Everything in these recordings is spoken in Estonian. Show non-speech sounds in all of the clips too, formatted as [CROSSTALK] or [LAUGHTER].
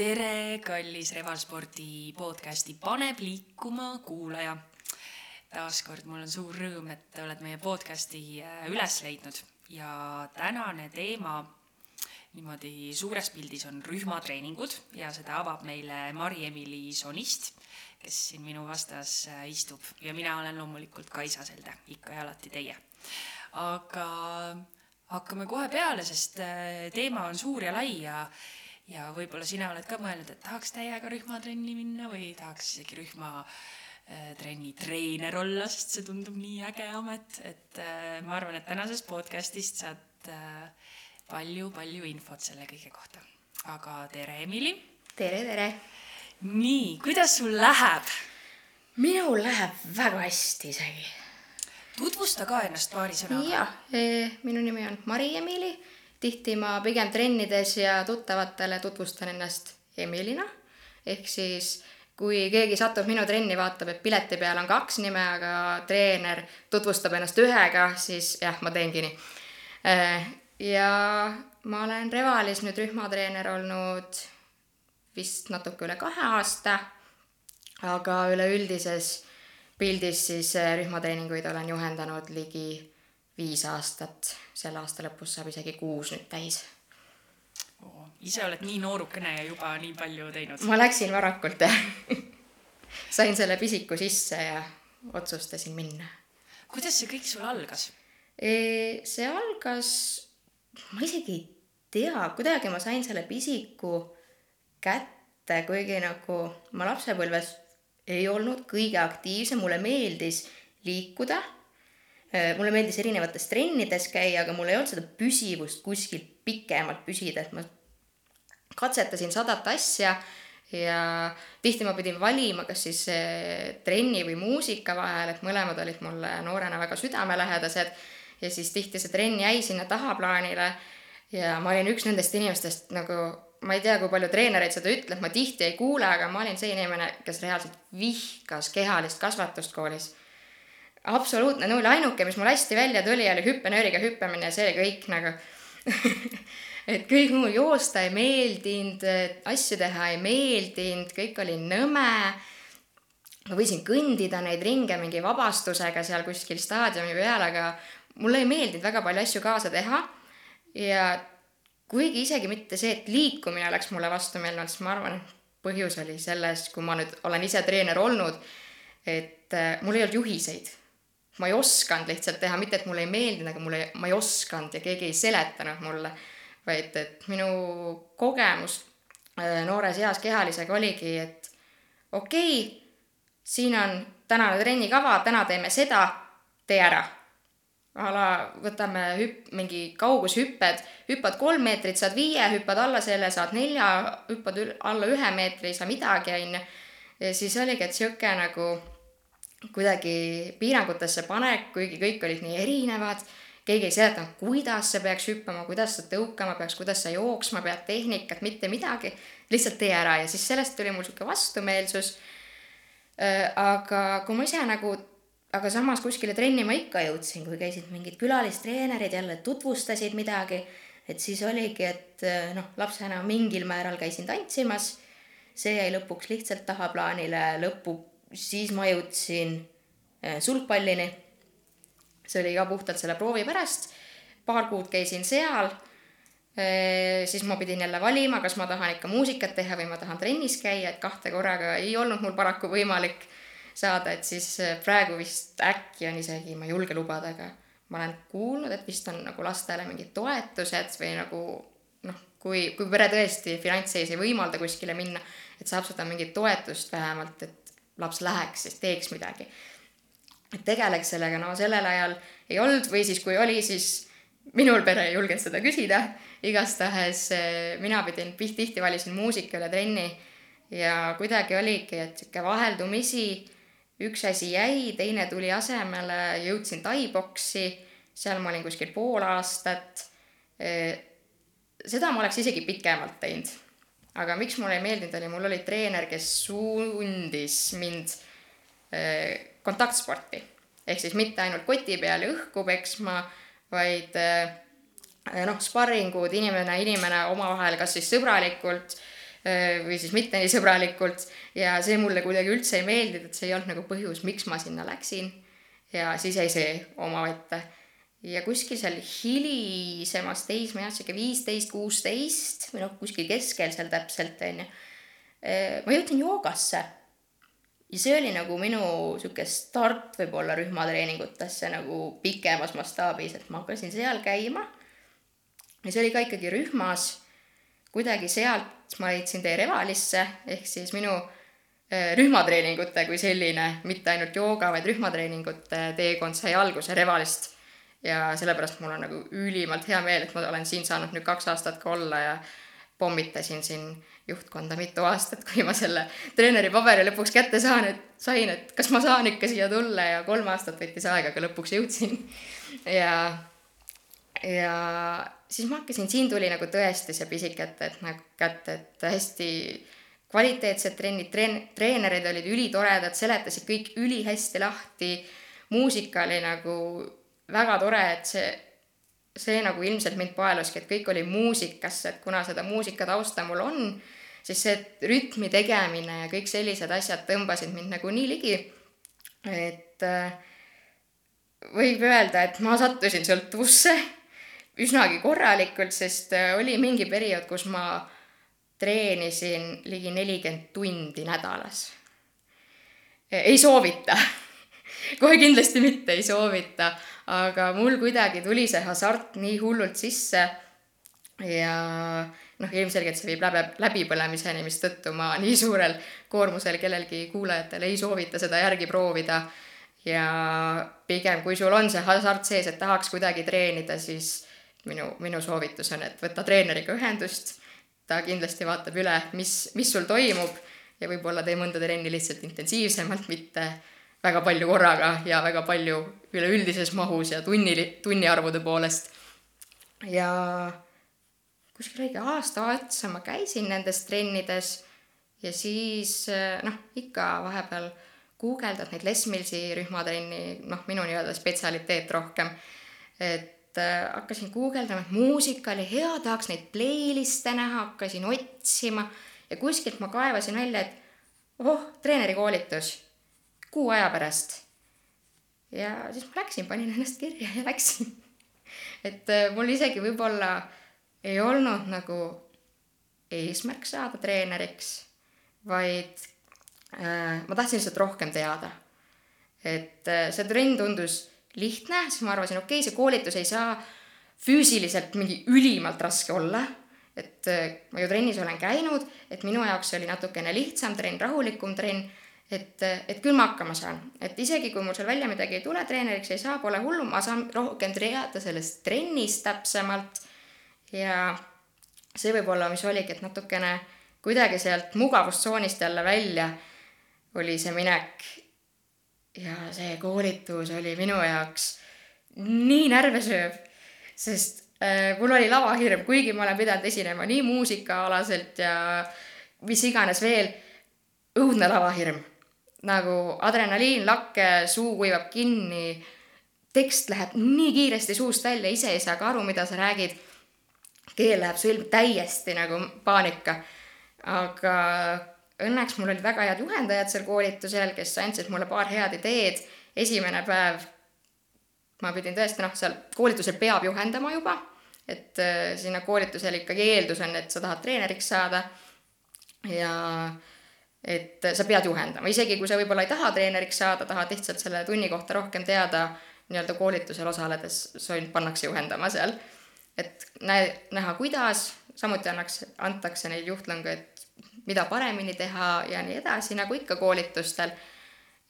tere, kallis Revalspordi podcasti Paneb liikuma kuulaja. taaskord mul on suur rõõm, et oled meie podcasti äh, üles leidnud ja tänane teema niimoodi suures pildis on rühmatreeningud ja seda avab meile Mari-Emili Sonist, kes siin minu vastas äh, istub ja mina olen loomulikult Kaisa Selde, ikka ja alati teie. aga hakkame kohe peale, sest äh, teema on suur ja lai ja ja võib-olla sina oled ka mõelnud, et tahaks täiega rühmatrenni minna või tahaks isegi rühma äh, trenni treener olla, sest see tundub nii äge amet, et äh, ma arvan, et tänasest podcast'ist saad äh, palju-palju infot selle kõige kohta. aga tere, Emily. tere, tere. nii, kuidas sul läheb? minul läheb väga hästi isegi. tutvusta ka ennast paari sõnaga. jah, minu nimi on Mari-Emili tihti ma pigem trennides ja tuttavatele tutvustan ennast Emilina, ehk siis kui keegi satub minu trenni, vaatab, et pileti peal on kaks nime, aga treener tutvustab ennast ühega, siis jah, ma teengi nii. Äh, ja ma olen Revalis nüüd rühmatreener olnud vist natuke üle kahe aasta, aga üleüldises pildis siis äh, rühmatreeninguid olen juhendanud ligi viis aastat, selle aasta lõpus saab isegi kuus nüüd täis oh,. ise oled nii noorukene ja juba nii palju teinud? ma läksin varakult jah [LAUGHS] sain selle pisiku sisse ja otsustasin minna. kuidas see kõik sul algas e,? see algas, ma isegi ei tea, kuidagi ma sain selle pisiku kätte, kuigi nagu ma lapsepõlves ei olnud kõige aktiivsem, mulle meeldis liikuda mulle meeldis erinevates trennides käia, aga mul ei olnud seda püsivust kuskil pikemalt püsida, et ma katsetasin sadat asja ja tihti ma pidin valima, kas siis äh, trenni või muusika vahel, et mõlemad olid mulle noorena väga südamelähedased. Ja siis tihti see trenn jäi sinna tahaplaanile ja ma olin üks nendest inimestest nagu ma ei tea, kui palju treenereid seda ütleb, ma tihti ei kuule, aga ma olin see inimene, kes reaalselt vihkas kehalist kasvatust koolis absoluutne null, ainuke, mis mul hästi välja tuli, oli hüppenööriga hüppamine ja see oli kõik nagu [LAUGHS] et kõik muu joosta ei meeldinud, asju teha ei meeldinud, kõik oli nõme. ma võisin kõndida neid ringe mingi vabastusega seal kuskil staadiumi peal, aga mulle ei meeldinud väga palju asju kaasa teha. ja kuigi isegi mitte see, et liikumine oleks mulle vastumeelne siis ma arvan, et põhjus oli selles, kui ma nüüd olen ise treener olnud, et äh, mul ei olnud juhiseid ma ei osanud lihtsalt teha, mitte et mulle ei meeldinud, aga mulle, ma ei osanud ja keegi ei seletanud mulle, vaid et minu kogemus äh, noores eas kehalisega oligi, et okei okay,, siin on tänane trennikava, täna teeme seda, tee ära. a la võtame hüpp, mingi kaugushüpped, hüppad kolm meetrit, saad viie, hüppad alla selle, saad nelja, hüppad alla ühe meetri, ei saa midagi, onju. ja siis oligi, et sihuke nagu kuidagi piirangutesse panek, kuigi kõik olid nii erinevad, keegi ei seletanud, kuidas sa peaks hüppama, kuidas sa tõukama peaks, kuidas sa jooksma pead, tehnikat, mitte midagi, lihtsalt tee ära ja siis sellest tuli mul sihuke vastumeelsus. Äh, aga kui ma ise nagu, aga samas kuskile trenni ma ikka jõudsin, kui käisid mingid külalistreenerid jälle tutvustasid midagi, et siis oligi, et äh, noh, lapsena mingil määral käisin tantsimas, see jäi lõpuks lihtsalt tahaplaanile, lõpu siis ma jõudsin äh, sulgpallini. see oli ka puhtalt selle proovi pärast. paar kuud käisin seal. Äh, siis ma pidin jälle valima, kas ma tahan ikka muusikat teha või ma tahan trennis käia, et kahte korraga ei olnud mul paraku võimalik saada, et siis äh, praegu vist äkki on isegi, ma ei julge lubada, aga ma olen kuulnud, et vist on nagu lastele mingid toetused või nagu noh, kui, kui pere tõesti finantsseis ei võimalda kuskile minna, et saab seda mingit toetust vähemalt, et laps läheks, siis teeks midagi. et tegeleks sellega, no sellel ajal ei olnud või siis kui oli, siis minul pere ei julgenud seda küsida. igastahes eh, mina pidin, tihti valisin muusika üle trenni ja kuidagi oligi, et sihuke vaheldumisi üks asi jäi, teine tuli asemele, jõudsin tai-boksi, seal ma olin kuskil pool aastat. Eh, seda ma oleks isegi pikemalt teinud aga miks mulle ei meeldinud, oli mul oli treener, kes sundis mind äh, kontaktsporti. ehk siis mitte ainult koti peal ja õhku peksma, vaid äh, noh, sparringud, inimene, inimene omavahel, kas siis sõbralikult või siis mitte nii sõbralikult ja see mulle kuidagi üldse ei meeldinud, et see ei olnud nagu põhjus, miks ma sinna läksin. ja siis jäi see omaette. Ja kuskil seal hilisemas teismeeas, sihuke viisteist, kuusteist või noh, kuskil keskel seal täpselt onju. ma jõudsin joogasse ja see oli nagu minu sihuke start võib-olla rühmatreeningutesse nagu pikemas mastaabis, et ma hakkasin seal käima. ja see oli ka ikkagi rühmas. kuidagi sealt ma leidsin tee Revalisse ehk siis minu äh, rühmatreeningute kui selline, mitte ainult jooga, vaid rühmatreeningute teekond sai alguse Revalist. Ja sellepärast mul on nagu ülimalt hea meel, et ma olen siin saanud nüüd kaks aastat ka olla ja pommitasin siin juhtkonda mitu aastat, [LAUGHS] kui ma selle treeneri paberi lõpuks kätte saan, et sain, et kas ma saan ikka siia tulla ja kolm aastat võttis aega, aga lõpuks jõudsin. [LAUGHS] ja, ja siis ma hakkasin, siin tuli nagu tõesti see pisik ette, et nagu kätte, et hästi kvaliteetsed trennid, treen-, treenerid olid ülitoredad, seletasid kõik ülihästi lahti, muusika oli nagu väga tore, et see see nagu ilmselt mind paeluski, et kõik oli muusikasse, et kuna seda muusikatausta mul on, siis see rütmi tegemine ja kõik sellised asjad tõmbasid mind nagu nii ligi, et äh, võib öelda, et ma sattusin sõltuvusse üsnagi korralikult, sest äh, oli mingi periood, kus ma treenisin ligi nelikümmend tundi nädalas. ei soovita kohe kindlasti mitte ei soovita, aga mul kuidagi tuli see hasart nii hullult sisse ja noh, ilmselgelt see viib läbi, läbipõlemiseni, mistõttu ma nii suurel koormusel kellelgi kuulajatel ei soovita seda järgi proovida. ja pigem, kui sul on see hasart sees, et tahaks kuidagi treenida, siis minu, minu soovitus on, et võta treeneriga ühendust. ta kindlasti vaatab üle, mis, mis sul toimub ja võib-olla tee mõnda trenni lihtsalt intensiivsemalt, mitte väga palju korraga ja väga palju üleüldises mahus ja tunni, tunniarvude poolest. ja kuskil õige aasta otsa ma käisin nendes trennides ja siis noh, ikka vahepeal guugeldad neid Les Millsi rühmatrenni, noh, minu nii-öelda spetsialiteet rohkem. et äh, hakkasin guugeldama, et muusika oli hea, tahaks neid playlist'e näha, hakkasin otsima ja kuskilt ma kaevasin välja, et oh, treenerikoolitus kuu aja pärast. ja siis ma läksin, panin ennast kirja ja läksin. [LAUGHS] et äh, mul isegi võib-olla ei olnud nagu eesmärk saada treeneriks, vaid äh, ma tahtsin lihtsalt rohkem teada. et äh, see trenn tundus lihtne, siis ma arvasin, okei okay,, see koolitus ei saa füüsiliselt mingi ülimalt raske olla. et äh, ma ju trennis olen käinud, et minu jaoks see oli natukene lihtsam trenn, rahulikum trenn et, et küll ma hakkama saan, et isegi kui mul seal välja midagi ei tule, treeneriks ei saa, pole hullu, ma saan rohkem teada sellest trennist täpsemalt ja see võib-olla, mis oligi, et natukene kuidagi sealt mugavustsoonist jälle välja oli see minek. ja see koolitus oli minu jaoks nii närvesööv, sest äh, mul oli lavahirm, kuigi ma olen pidanud esinema nii muusikaalaselt ja mis iganes veel, õudne lavahirm. Nagu adrenaliin, lakke, suu kuivab kinni, tekst läheb nii kiiresti suust välja, ise ei saa ka aru, mida sa räägid keel läheb sõlm täiesti nagu paanika. aga õnneks mul olid väga head juhendajad seal koolitusel, kes andsid mulle paar head ideed. esimene päev ma pidin tõesti noh, seal koolitusel peab juhendama juba, et äh, sinna koolitusele ikkagi eeldus on, et sa tahad treeneriks saada. ja et sa pead juhendama, isegi kui sa võib-olla ei taha treeneriks saada, tahad lihtsalt selle tunni kohta rohkem teada, nii-öelda koolitusel osaledes sind pannakse juhendama seal. Et näe, näha, kuidas, samuti annaks, antakse neid juhtlõngu, et mida paremini teha ja nii edasi, nagu ikka koolitustel.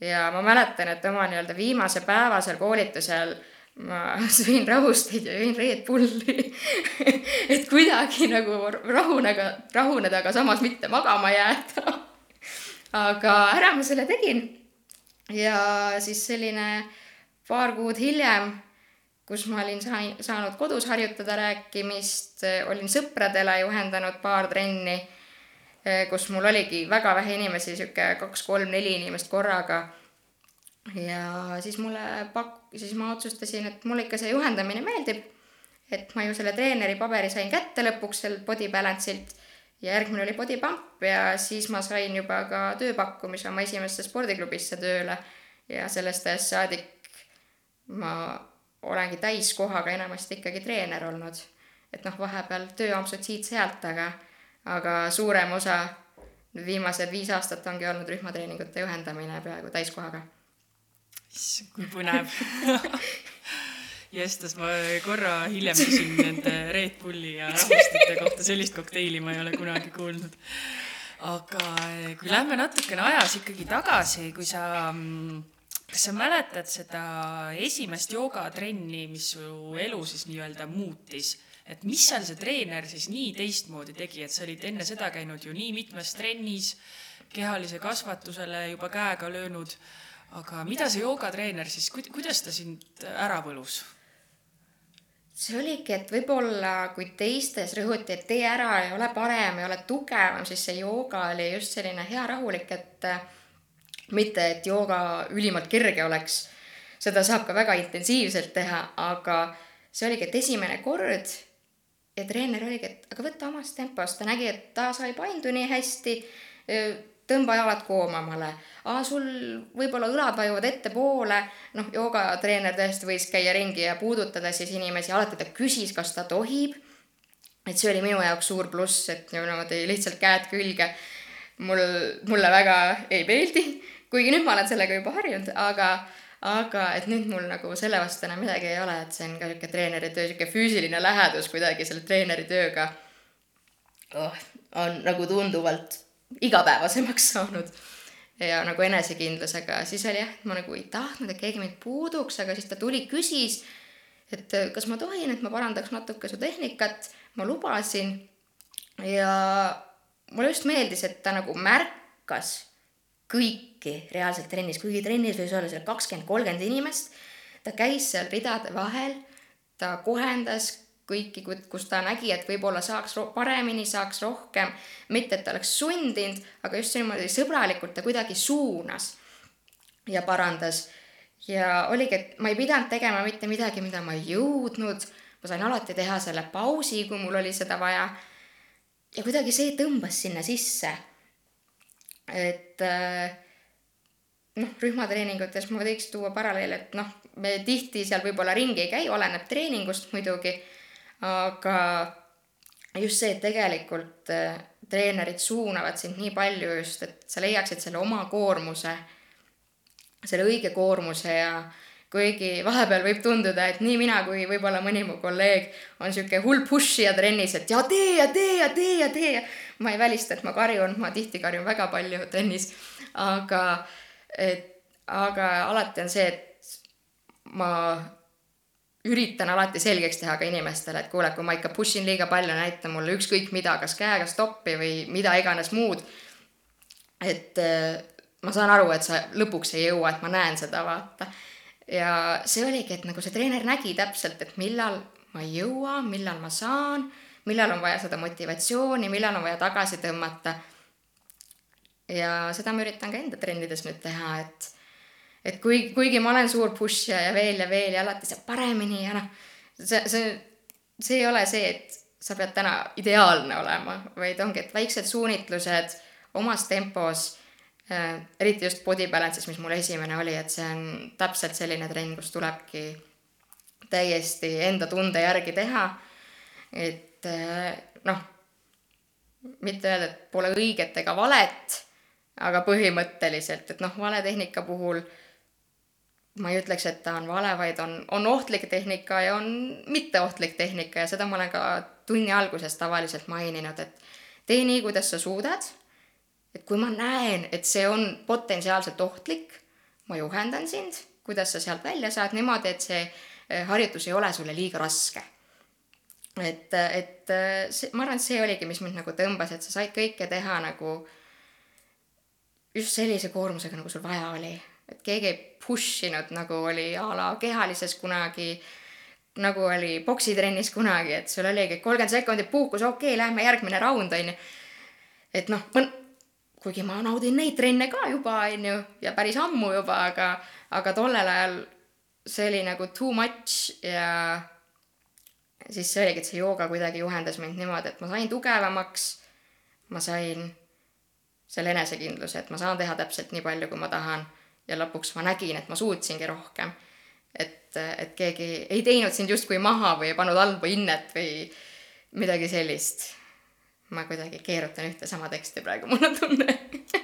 ja ma mäletan, et oma nii-öelda viimase päeva seal koolitusel ma [LAUGHS] sõin rahusteid ja jõin Red Bulli. [LAUGHS] Et kuidagi nagu rahuneda, rahuneda, aga samas mitte magama jääda [LAUGHS] aga ära ma selle tegin. ja siis selline paar kuud hiljem kus ma olin saanud kodus harjutada rääkimist, olin sõpradele juhendanud paar trenni, kus mul oligi väga vähe inimesi, sihuke kaks-kolm-neli inimest korraga. ja siis mulle pak-, siis ma otsustasin, et mulle ikka see juhendamine meeldib. et ma ju selle treeneri paberi sain kätte lõpuks seal Body Balance'ilt ja järgmine oli Body Pump ja siis ma sain juba ka tööpakkumise oma esimesse spordiklubisse tööle ja sellest ajast saadik ma olengi täiskohaga enamasti ikkagi treener olnud. et noh, vahepeal tööampsud siit-sealt, aga, aga suurem osa viimased viis aastat ongi olnud rühmatreeningute juhendamine peaaegu täiskohaga. issand, kui põnev [LAUGHS] Jestas, ma korra hiljem küsin nende Red Bulli ja rahvastite kohta, sellist kokteili ma ei ole kunagi kuulnud. aga eh, kui lähme natukene ajas ikkagi tagasi, kui sa, mm, kas sa mäletad seda esimest joogatrenni, mis su elu siis nii-öelda muutis? et mis seal see treener siis nii teistmoodi tegi, et sa olid enne seda käinud ju nii mitmes trennis, kehalise kasvatusele juba käega löönud, aga mida see joogatreener siis, kuidas ta sind ära võlus? See oligi, et võib-olla kui teistes rõhuti, et tee ära ja ole parem ja ole tugevam, siis see jooga oli just selline hea rahulik, et äh, mitte, et jooga ülimalt kerge oleks, seda saab ka väga intensiivselt teha, aga see oligi, et esimene kord ja treener oligi, et aga võta omas tempos, ta nägi, et ta sai paindu nii hästi, tõmba jalad koomamale. sul võib-olla õlad vajuvad ettepoole, noh, joogatreener tõesti võis käia ringi ja puudutada siis inimesi, alati ta küsis, kas ta tohib. et see oli minu jaoks suur pluss, et niimoodi lihtsalt käed külge. mul, mulle väga ei meeldi, kuigi nüüd ma olen sellega juba harjunud, aga aga et nüüd mul nagu selle vastu enam midagi ei ole, et see on ka niisugune treeneri töö, niisugune füüsiline lähedus kuidagi selle treeneri tööga oh, on nagu tunduvalt igapäevasemaks saanud. ja nagu enesekindlusega, siis oli jah, et ma nagu ei tahtnud, et keegi mind puuduks, aga siis ta tuli, küsis, et kas ma tohin, et ma parandaks natuke su tehnikat, ma lubasin. Ja mulle just meeldis, et ta nagu märkas kõiki reaalselt trennis, kuigi trennis võis olla seal kakskümmend, kolmkümmend inimest, ta käis seal ridade vahel, ta kohendas kõiki, kus ta nägi, et võib-olla saaks paremini, saaks rohkem, mitte et ta oleks sundinud, aga just niimoodi sõbralikult ta kuidagi suunas ja parandas. ja oligi, et ma ei pidanud tegema mitte midagi, mida ma ei jõudnud, ma sain alati teha selle pausi, kui mul oli seda vaja. ja kuidagi see tõmbas sinna sisse et äh, noh, rühmatreeningutes ma võiks tuua paralleele, et noh, me tihti seal võib-olla ringi ei käi, oleneb treeningust muidugi, aga just see, et tegelikult äh, treenerid suunavad sind nii palju just, et sa leiaksid selle oma koormuse, selle õige koormuse ja kuigi vahepeal võib tunduda, et nii mina kui võib-olla mõni mu kolleeg on sihuke hull pushija trennis, et ja tee ja tee ja tee ja tee ja ma ei välista, et ma karjun, ma tihti karjun väga palju trennis, aga et, aga alati on see, et ma üritan alati selgeks teha ka inimestele, et kuule, kui ma ikka push in liiga palju, näita mulle ükskõik mida, kas käega stoppi või mida iganes muud. et ma saan aru, et sa lõpuks ei jõua, et ma näen seda, vaata ja see oligi, et nagu see treener nägi täpselt, et millal ma ei jõua, millal ma saan, millal on vaja seda motivatsiooni, millal on vaja tagasi tõmmata. ja seda ma üritan ka enda trennides nüüd teha, et et kui, kuigi ma olen suur pushija ja veel ja veel ja alati saab paremini ja noh, see, see, see ei ole see, et sa pead täna ideaalne olema, vaid ongi, et väiksed suunitlused omas tempos Äh, eriti just body balance'is, mis mul esimene oli, et see on täpselt selline trenn, kus tulebki täiesti enda tunde järgi teha. et äh, noh, mitte öelda, et pole õiget ega valet, aga põhimõtteliselt, et noh, valetehnika puhul ma ei ütleks, et ta on vale, vaid on, on ohtlik tehnika ja on mitteohtlik tehnika ja seda ma olen ka tunni alguses tavaliselt maininud, et tee nii, kuidas sa suudad et kui ma näen, et see on potentsiaalselt ohtlik, ma juhendan sind, kuidas sa sealt välja saad niimoodi, et see eh, harjutus ei ole sulle liiga raske. et, et eh, see, ma arvan, et see oligi, mis mind nagu tõmbas, et sa said kõike teha nagu just sellise koormusega, nagu sul vaja oli. et keegi ei push inud, nagu oli a la kehalises kunagi, nagu oli poksitrennis kunagi, et sul oligi kolmkümmend sekundit puhkus, okei okay,, lähme järgmine raund, on ju. et noh, kuigi ma naudin neid trenne ka juba, on ju, ja päris ammu juba, aga, aga tollel ajal see oli nagu too much ja siis see oligi, et see jooga kuidagi juhendas mind niimoodi, et ma sain tugevamaks, ma sain selle enesekindluse, et ma saan teha täpselt nii palju, kui ma tahan ja lõpuks ma nägin, et ma suutsingi rohkem. et, et keegi ei teinud sind justkui maha või ei pannud halba hinnet või midagi sellist. Ma kuidagi keerutan ühte sama teksti praegu, mul on tunne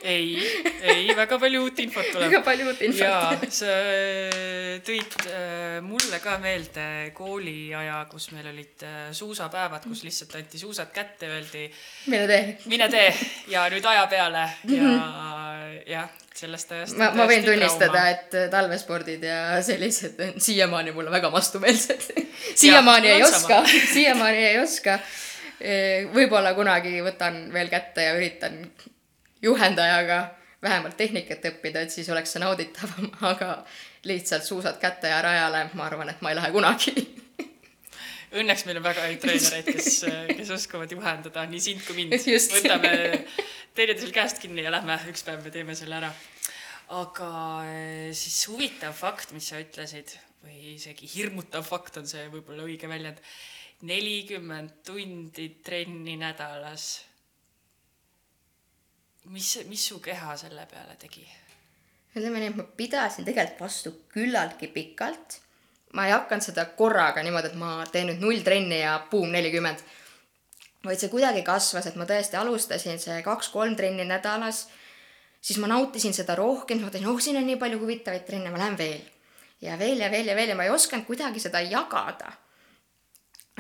ei, ei, väga palju uut infot tuleb. väga palju uut infot. jaa, sa äh, tõid äh, mulle ka meelde kooliaja, kus meil olid äh, suusapäevad, kus lihtsalt anti suusad kätte, öeldi mine tee. mine tee ja nüüd aja peale ja jah, sellest ajast. ma, ma võin tunnistada, et talvespordid ja sellised on siiamaani mulle väga vastumeelsed siiamaani ei oska, siiamaani ei oska. Võib-olla kunagi võtan veel kätte ja üritan juhendajaga vähemalt tehnikat õppida, et siis oleks see nauditavam, [LAUGHS] aga lihtsalt suusad kätte ja rajale, ma arvan, et ma ei lähe kunagi Õnneks meil on väga häid treenereid, kes, [LAUGHS] kes oskavad juhendada nii sind kui mind. Võtame teineteisel käest kinni ja lähme üks päev me teeme selle ära. aga eh, siis huvitav fakt, mis sa ütlesid või isegi hirmutav fakt on see võib-olla õige väljend. Nelikümmend tundi trenni nädalas. mis, mis su keha selle peale tegi? ütleme nii, et ma pidasin tegelikult vastu küllaltki pikalt. ma ei hakanud seda korraga niimoodi, et ma teen nüüd null trenni ja buum, nelikümmend. vaid see kuidagi kasvas, et ma tõesti alustasin see kaks-kolm trenni nädalas. siis ma nautisin seda rohkem, ma mõtlesin, oh, siin on nii palju huvitavaid trenne, ma lähen veel. ja veel ja veel ja veel ja ma ei osanud kuidagi seda jagada.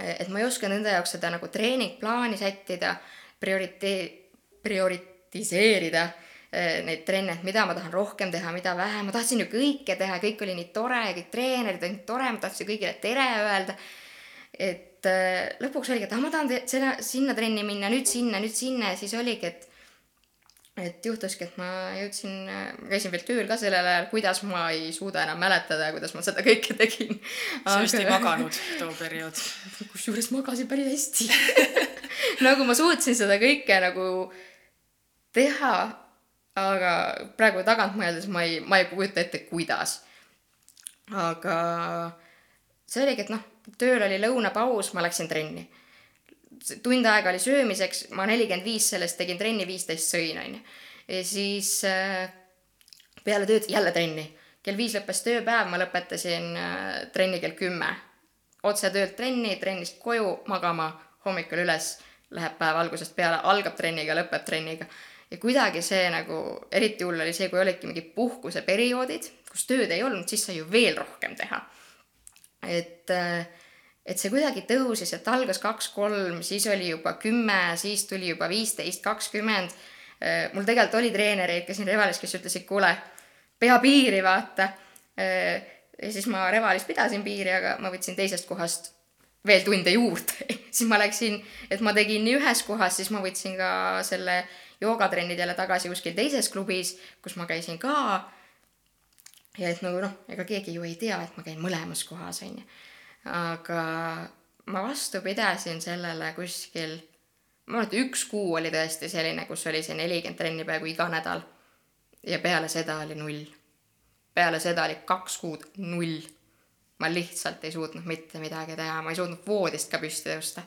Et ma ei osanud enda jaoks seda nagu treeningplaani sättida, prioriteet, prioritiseerida eh, neid trenne, et mida ma tahan rohkem teha, mida vähem, ma tahtsin ju kõike teha, kõik oli nii tore, kõik treenerid olid nii tore, ma tahtsin kõigile tere öelda. et eh, lõpuks oligi, et ah, ma tahan selle, sinna trenni minna, nüüd sinna, nüüd sinna ja siis oligi, et et juhtuski, et ma jõudsin, käisin veel tööl ka sellel ajal, kuidas ma ei suuda enam mäletada, kuidas ma seda kõike tegin. sa vist ei maganud too periood. [LAUGHS] kusjuures magasin päris hästi [LAUGHS] nagu ma suutsin seda kõike nagu teha, aga praegu tagant mõeldes ma ei, ma ei kujuta ette, kuidas. aga see oligi, et noh, tööl oli lõunapaus, ma läksin trenni. Tund aega oli söömiseks, ma nelikümmend viis sellest tegin trenni, viisteist sõin, onju. ja siis äh, peale tööd jälle trenni. kell viis lõppes tööpäev, ma lõpetasin äh, trenni kell kümme. otse töölt trenni, trennist koju, magama, hommikul üles, läheb päev algusest peale, algab trenniga, lõpeb trenniga. ja kuidagi see nagu, eriti hull oli see, kui olidki mingid puhkuseperioodid, kus tööd ei olnud, siis sai ju veel rohkem teha. et äh, et see kuidagi tõusis, et algas kaks-kolm, siis oli juba kümme, siis tuli juba viisteist, kakskümmend. mul tegelikult oli treenereid ka siin Revalis, kes ütlesid, kuule, pea piiri, vaata. ja siis ma Revalis pidasin piiri, aga ma võtsin teisest kohast veel tunde juurde [LAUGHS] siis ma läksin, et ma tegin nii ühes kohas, siis ma võtsin ka selle joogatrennid jälle tagasi kuskil teises klubis, kus ma käisin ka. ja et nagu noh, ega keegi ju ei tea, et ma käin mõlemas kohas, onju aga ma vastu pidasin sellele kuskil, ma et üks kuu oli tõesti selline, kus oli see nelikümmend trenni peaaegu iga nädal. ja peale seda oli null. peale seda oli kaks kuud null. ma lihtsalt ei suutnud mitte midagi teha, ma ei suutnud voodist ka püsti tõusta.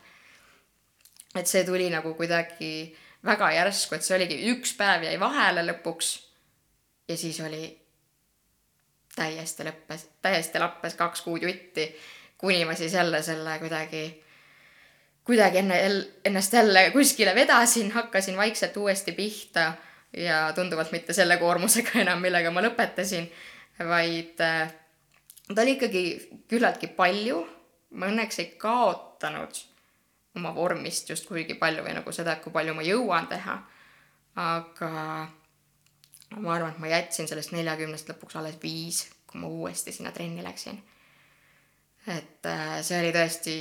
et see tuli nagu kuidagi väga järsku, et see oligi, üks päev jäi vahele lõpuks. ja siis oli täiesti lõppes, täiesti lappes kaks kuud jutti kuni ma siis jälle selle kuidagi, kuidagi enne, ennast jälle kuskile vedasin, hakkasin vaikselt uuesti pihta ja tunduvalt mitte selle koormusega [LAUGHS] enam, millega ma lõpetasin, vaid äh, ta oli ikkagi küllaltki palju. ma õnneks ei kaotanud oma vormist just kuigi palju või nagu seda, et kui palju ma jõuan teha. aga ma arvan, et ma jätsin sellest neljakümnest lõpuks alles viis, kui ma uuesti sinna trenni läksin et äh, see oli tõesti,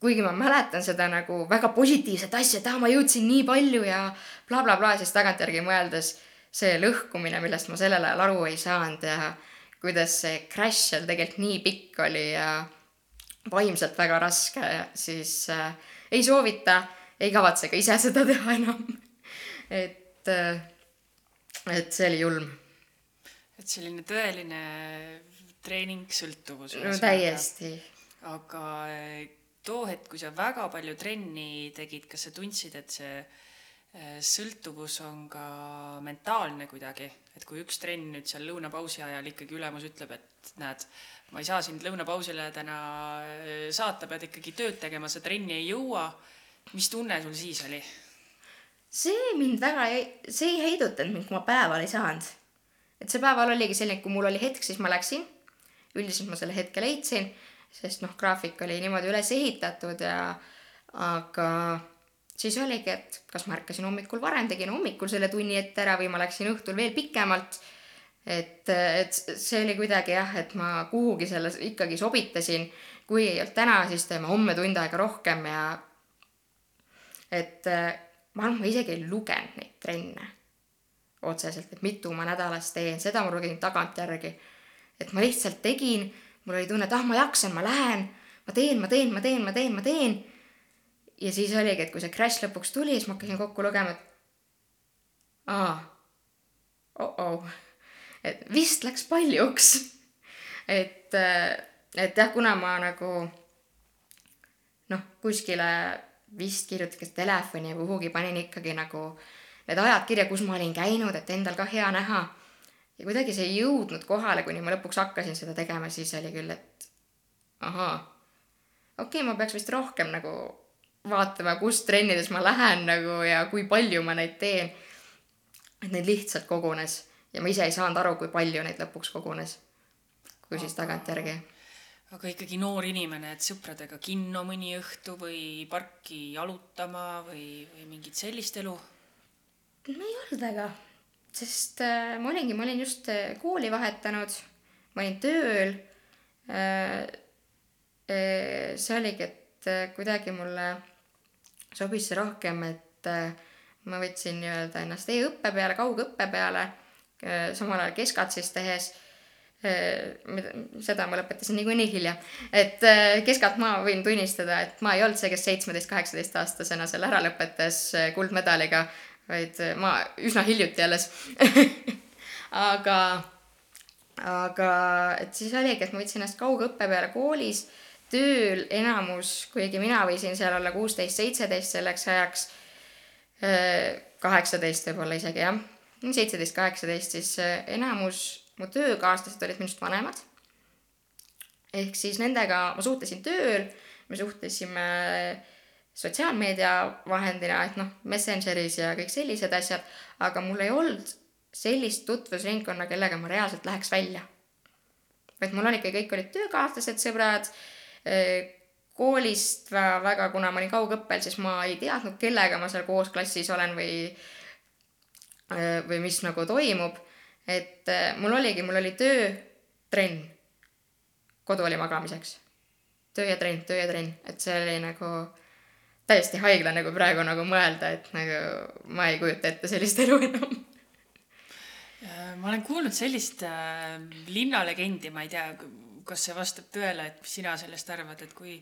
kuigi ma mäletan seda nagu väga positiivset asja, et aa, ma jõudsin nii palju ja blablabla bla, bla, siis tagantjärgi mõeldes see lõhkumine, millest ma sellel ajal aru ei saanud ja kuidas see crash seal tegelikult nii pikk oli ja vaimselt väga raske, siis äh, ei soovita, ei kavatse ka ise seda teha enam. [LAUGHS] et äh,, et see oli julm. et selline tõeline treeningsõltuvus. no täiesti. aga eh, too hetk, kui sa väga palju trenni tegid, kas sa tundsid, et see sõltuvus on ka mentaalne kuidagi, et kui üks trenn nüüd seal lõunapausi ajal ikkagi ülemus ütleb, et näed, ma ei saa sind lõunapausile täna äh, saata, pead ikkagi tööd tegema, sa trenni ei jõua. mis tunne sul siis oli? see mind väga ei, see ei heidutanud mind, kui ma päeval ei saanud. et see päeval oligi selline, kui mul oli hetk, siis ma läksin. Üldiselt ma selle hetke leidsin, sest noh, graafik oli niimoodi üles ehitatud ja aga siis oligi, et kas ma ärkasin hommikul varem, tegin hommikul selle tunni ette ära või ma läksin õhtul veel pikemalt. et, et see oli kuidagi jah, et ma kuhugi selles ikkagi sobitasin. kui ei olnud täna, siis teeme homme tund aega rohkem ja et ma arvan, ma isegi ei lugenud neid trenne otseselt, et mitu ma nädalas teen, seda ma lugesin tagantjärgi. Et ma lihtsalt tegin, mul oli tunne, et ah, ma jaksan, ma lähen, ma teen, ma teen, ma teen, ma teen, ma teen ja siis oligi, et kui see crash lõpuks tuli, siis ma hakkasin kokku lugema, et aa, oh-oh, et vist läks paljuks. et, et jah, kuna ma nagu noh, kuskile vist kirjutasin telefoni või kuhugi panin ikkagi nagu need ajad kirja, kus ma olin käinud, et endal ka hea näha. Ja kuidagi see ei jõudnud kohale, kuni ma lõpuks hakkasin seda tegema, siis oli küll, et ahaa, okei okay,, ma peaks vist rohkem nagu vaatama, kus trennides ma lähen nagu ja kui palju ma neid teen. et neid lihtsalt kogunes ja ma ise ei saanud aru, kui palju neid lõpuks kogunes. kui siis tagantjärgi. aga ikkagi noor inimene, et sõpradega kinno mõni õhtu või parki jalutama või, või mingit sellist elu? no ei olnud väga, sest äh, ma olingi, ma olin just äh, kooli vahetanud, ma olin tööl äh,. see oligi, et kuidagi mulle sobis see rohkem, et ma võtsin nii-öelda ennast e-õppe peale, kaugõppe peale, samal ajal keskatsis tehes äh, seda ma lõpetasin niikuinii hilja. et keskalt ma võin tunnistada, et ma ei olnud see, kes seitsmeteist, kaheksateist aastasena selle ära lõpetas kuldmedaliga, vaid ma üsna hiljuti alles [LAUGHS] aga, aga et siis oligi, et ma võtsin ennast kaugõppe peale koolis tööl enamus, kuigi mina võisin seal olla kuusteist, seitseteist selleks ajaks, äh, kaheksateist võib-olla isegi jah, seitseteist, kaheksateist, siis äh, enamus mu töökaaslased olid minust vanemad. ehk siis nendega ma suhtlesin tööl, me suhtlesime sotsiaalmeedia vahendina, et noh, Messengeris ja kõik sellised asjad, aga mul ei olnud sellist tutvusringkonna, kellega ma reaalselt läheks välja. vaid mul olid kõik olid töökaaslased, sõbrad koolist väga, kuna ma olin kaugõppel, siis ma ei teadnud, kellega ma seal koos klassis olen või, või mis nagu toimub. et mul oligi, mul oli töö, trenn. kodu oli magamiseks. töö ja trenn, töö ja trenn, et see oli nagu täiesti haigla nagu praegu nagu mõelda, et nagu ma ei kujuta ette sellist elu enam. Ma olen kuulnud sellist äh, linnalegendi, ma ei tea, kas see vastab tõele, et mis sina sellest arvad, et kui,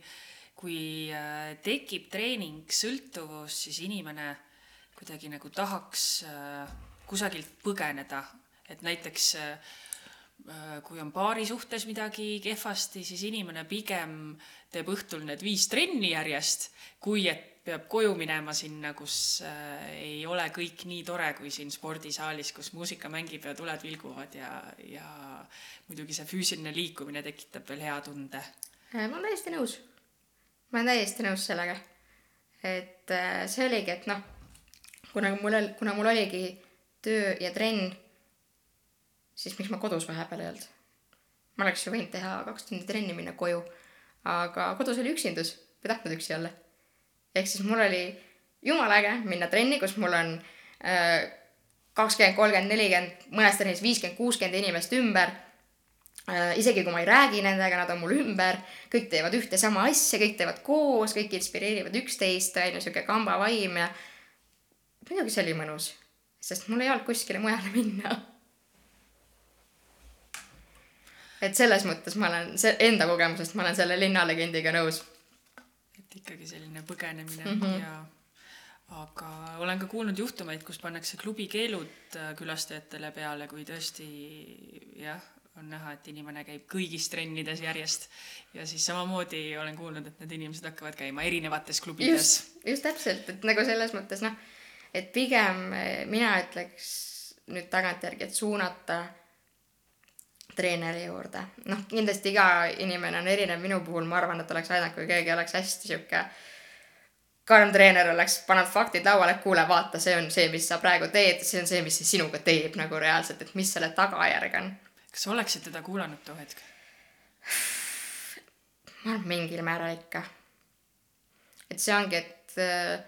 kui äh, tekib treening sõltuvus, siis inimene kuidagi nagu tahaks äh, kusagilt põgeneda, et näiteks äh, kui on paari suhtes midagi kehvasti, siis inimene pigem teeb õhtul need viis trenni järjest, kui et peab koju minema sinna, kus äh, ei ole kõik nii tore kui siin spordisaalis, kus muusika mängib ja tuled vilguvad ja, ja muidugi see füüsiline liikumine tekitab veel hea tunde. Äh, ma olen täiesti nõus. ma olen täiesti nõus sellega. et äh, see oligi, et noh, kuna mul, kuna mul oligi töö ja trenn, siis miks ma kodus vahepeal ei olnud? ma oleks ju võinud teha kaks tundi trenni, minna koju, aga kodus oli üksindus, ei tahtnud üksi olla ehk siis mul oli jumala äge minna trenni, kus mul on äh, kakskümmend, kolmkümmend, nelikümmend, mõnes trennis viiskümmend, kuuskümmend inimest ümber äh,. isegi kui ma ei räägi nendega, nad on mul ümber, kõik teevad ühte sama asja, kõik teevad koos, kõik inspireerivad üksteist, on ju, sihuke kambavaim ja muidugi see oli mõnus, sest mul ei olnud kuskile mujale [LAUGHS] minna et selles mõttes ma olen, see enda kogemusest ma olen selle linnalegendiga nõus et ikkagi selline põgenemine mm -hmm. ja aga olen ka kuulnud juhtumeid, kus pannakse klubikeelud äh, külastajatele peale, kui tõesti jah, on näha, et inimene käib kõigis trennides järjest ja siis samamoodi olen kuulnud, et need inimesed hakkavad käima erinevates klubides. just, just täpselt, et nagu selles mõttes noh, et pigem eh, mina ütleks nüüd tagantjärgi, et suunata treeneri juurde. noh, kindlasti iga inimene on erinev, minu puhul ma arvan, et oleks aidanud, kui keegi oleks hästi sihuke karm treener oleks pannud faktid lauale, kuule, vaata, see on see, mis sa praegu teed, see on see, mis see sinuga teeb nagu reaalselt, et mis selle tagajärg on. kas sa oleksid teda kuulanud too hetk? ma arvan, mingil määral ikka. et see ongi, et äh,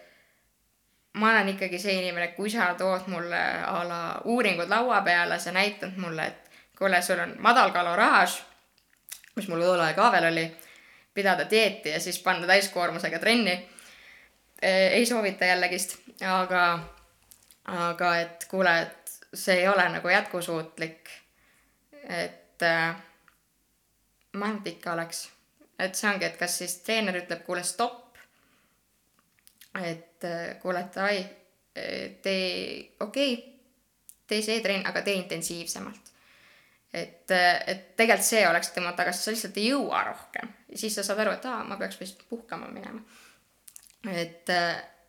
ma olen ikkagi see inimene, kui sa tood mulle a la uuringud laua peale, sa näitad mulle, et kuule, sul on madal kaloraaž, mis mul tol ajal ka veel oli, pidada dieeti ja siis panna täiskoormusega trenni. ei soovita jällegist, aga, aga et kuule, et see ei ole nagu jätkusuutlik. et äh, ma arvan, et ikka oleks, et see ongi, et kas siis treener ütleb, kuule, stopp et äh, kuule, et ai, tee, okei okay,, tee see trenn, aga tee intensiivsemalt. Et, et tegelikult see oleks tema taga, sest sa lihtsalt ei jõua rohkem. ja siis sa saad aru, et aa, ma peaks vist puhkama minema. et,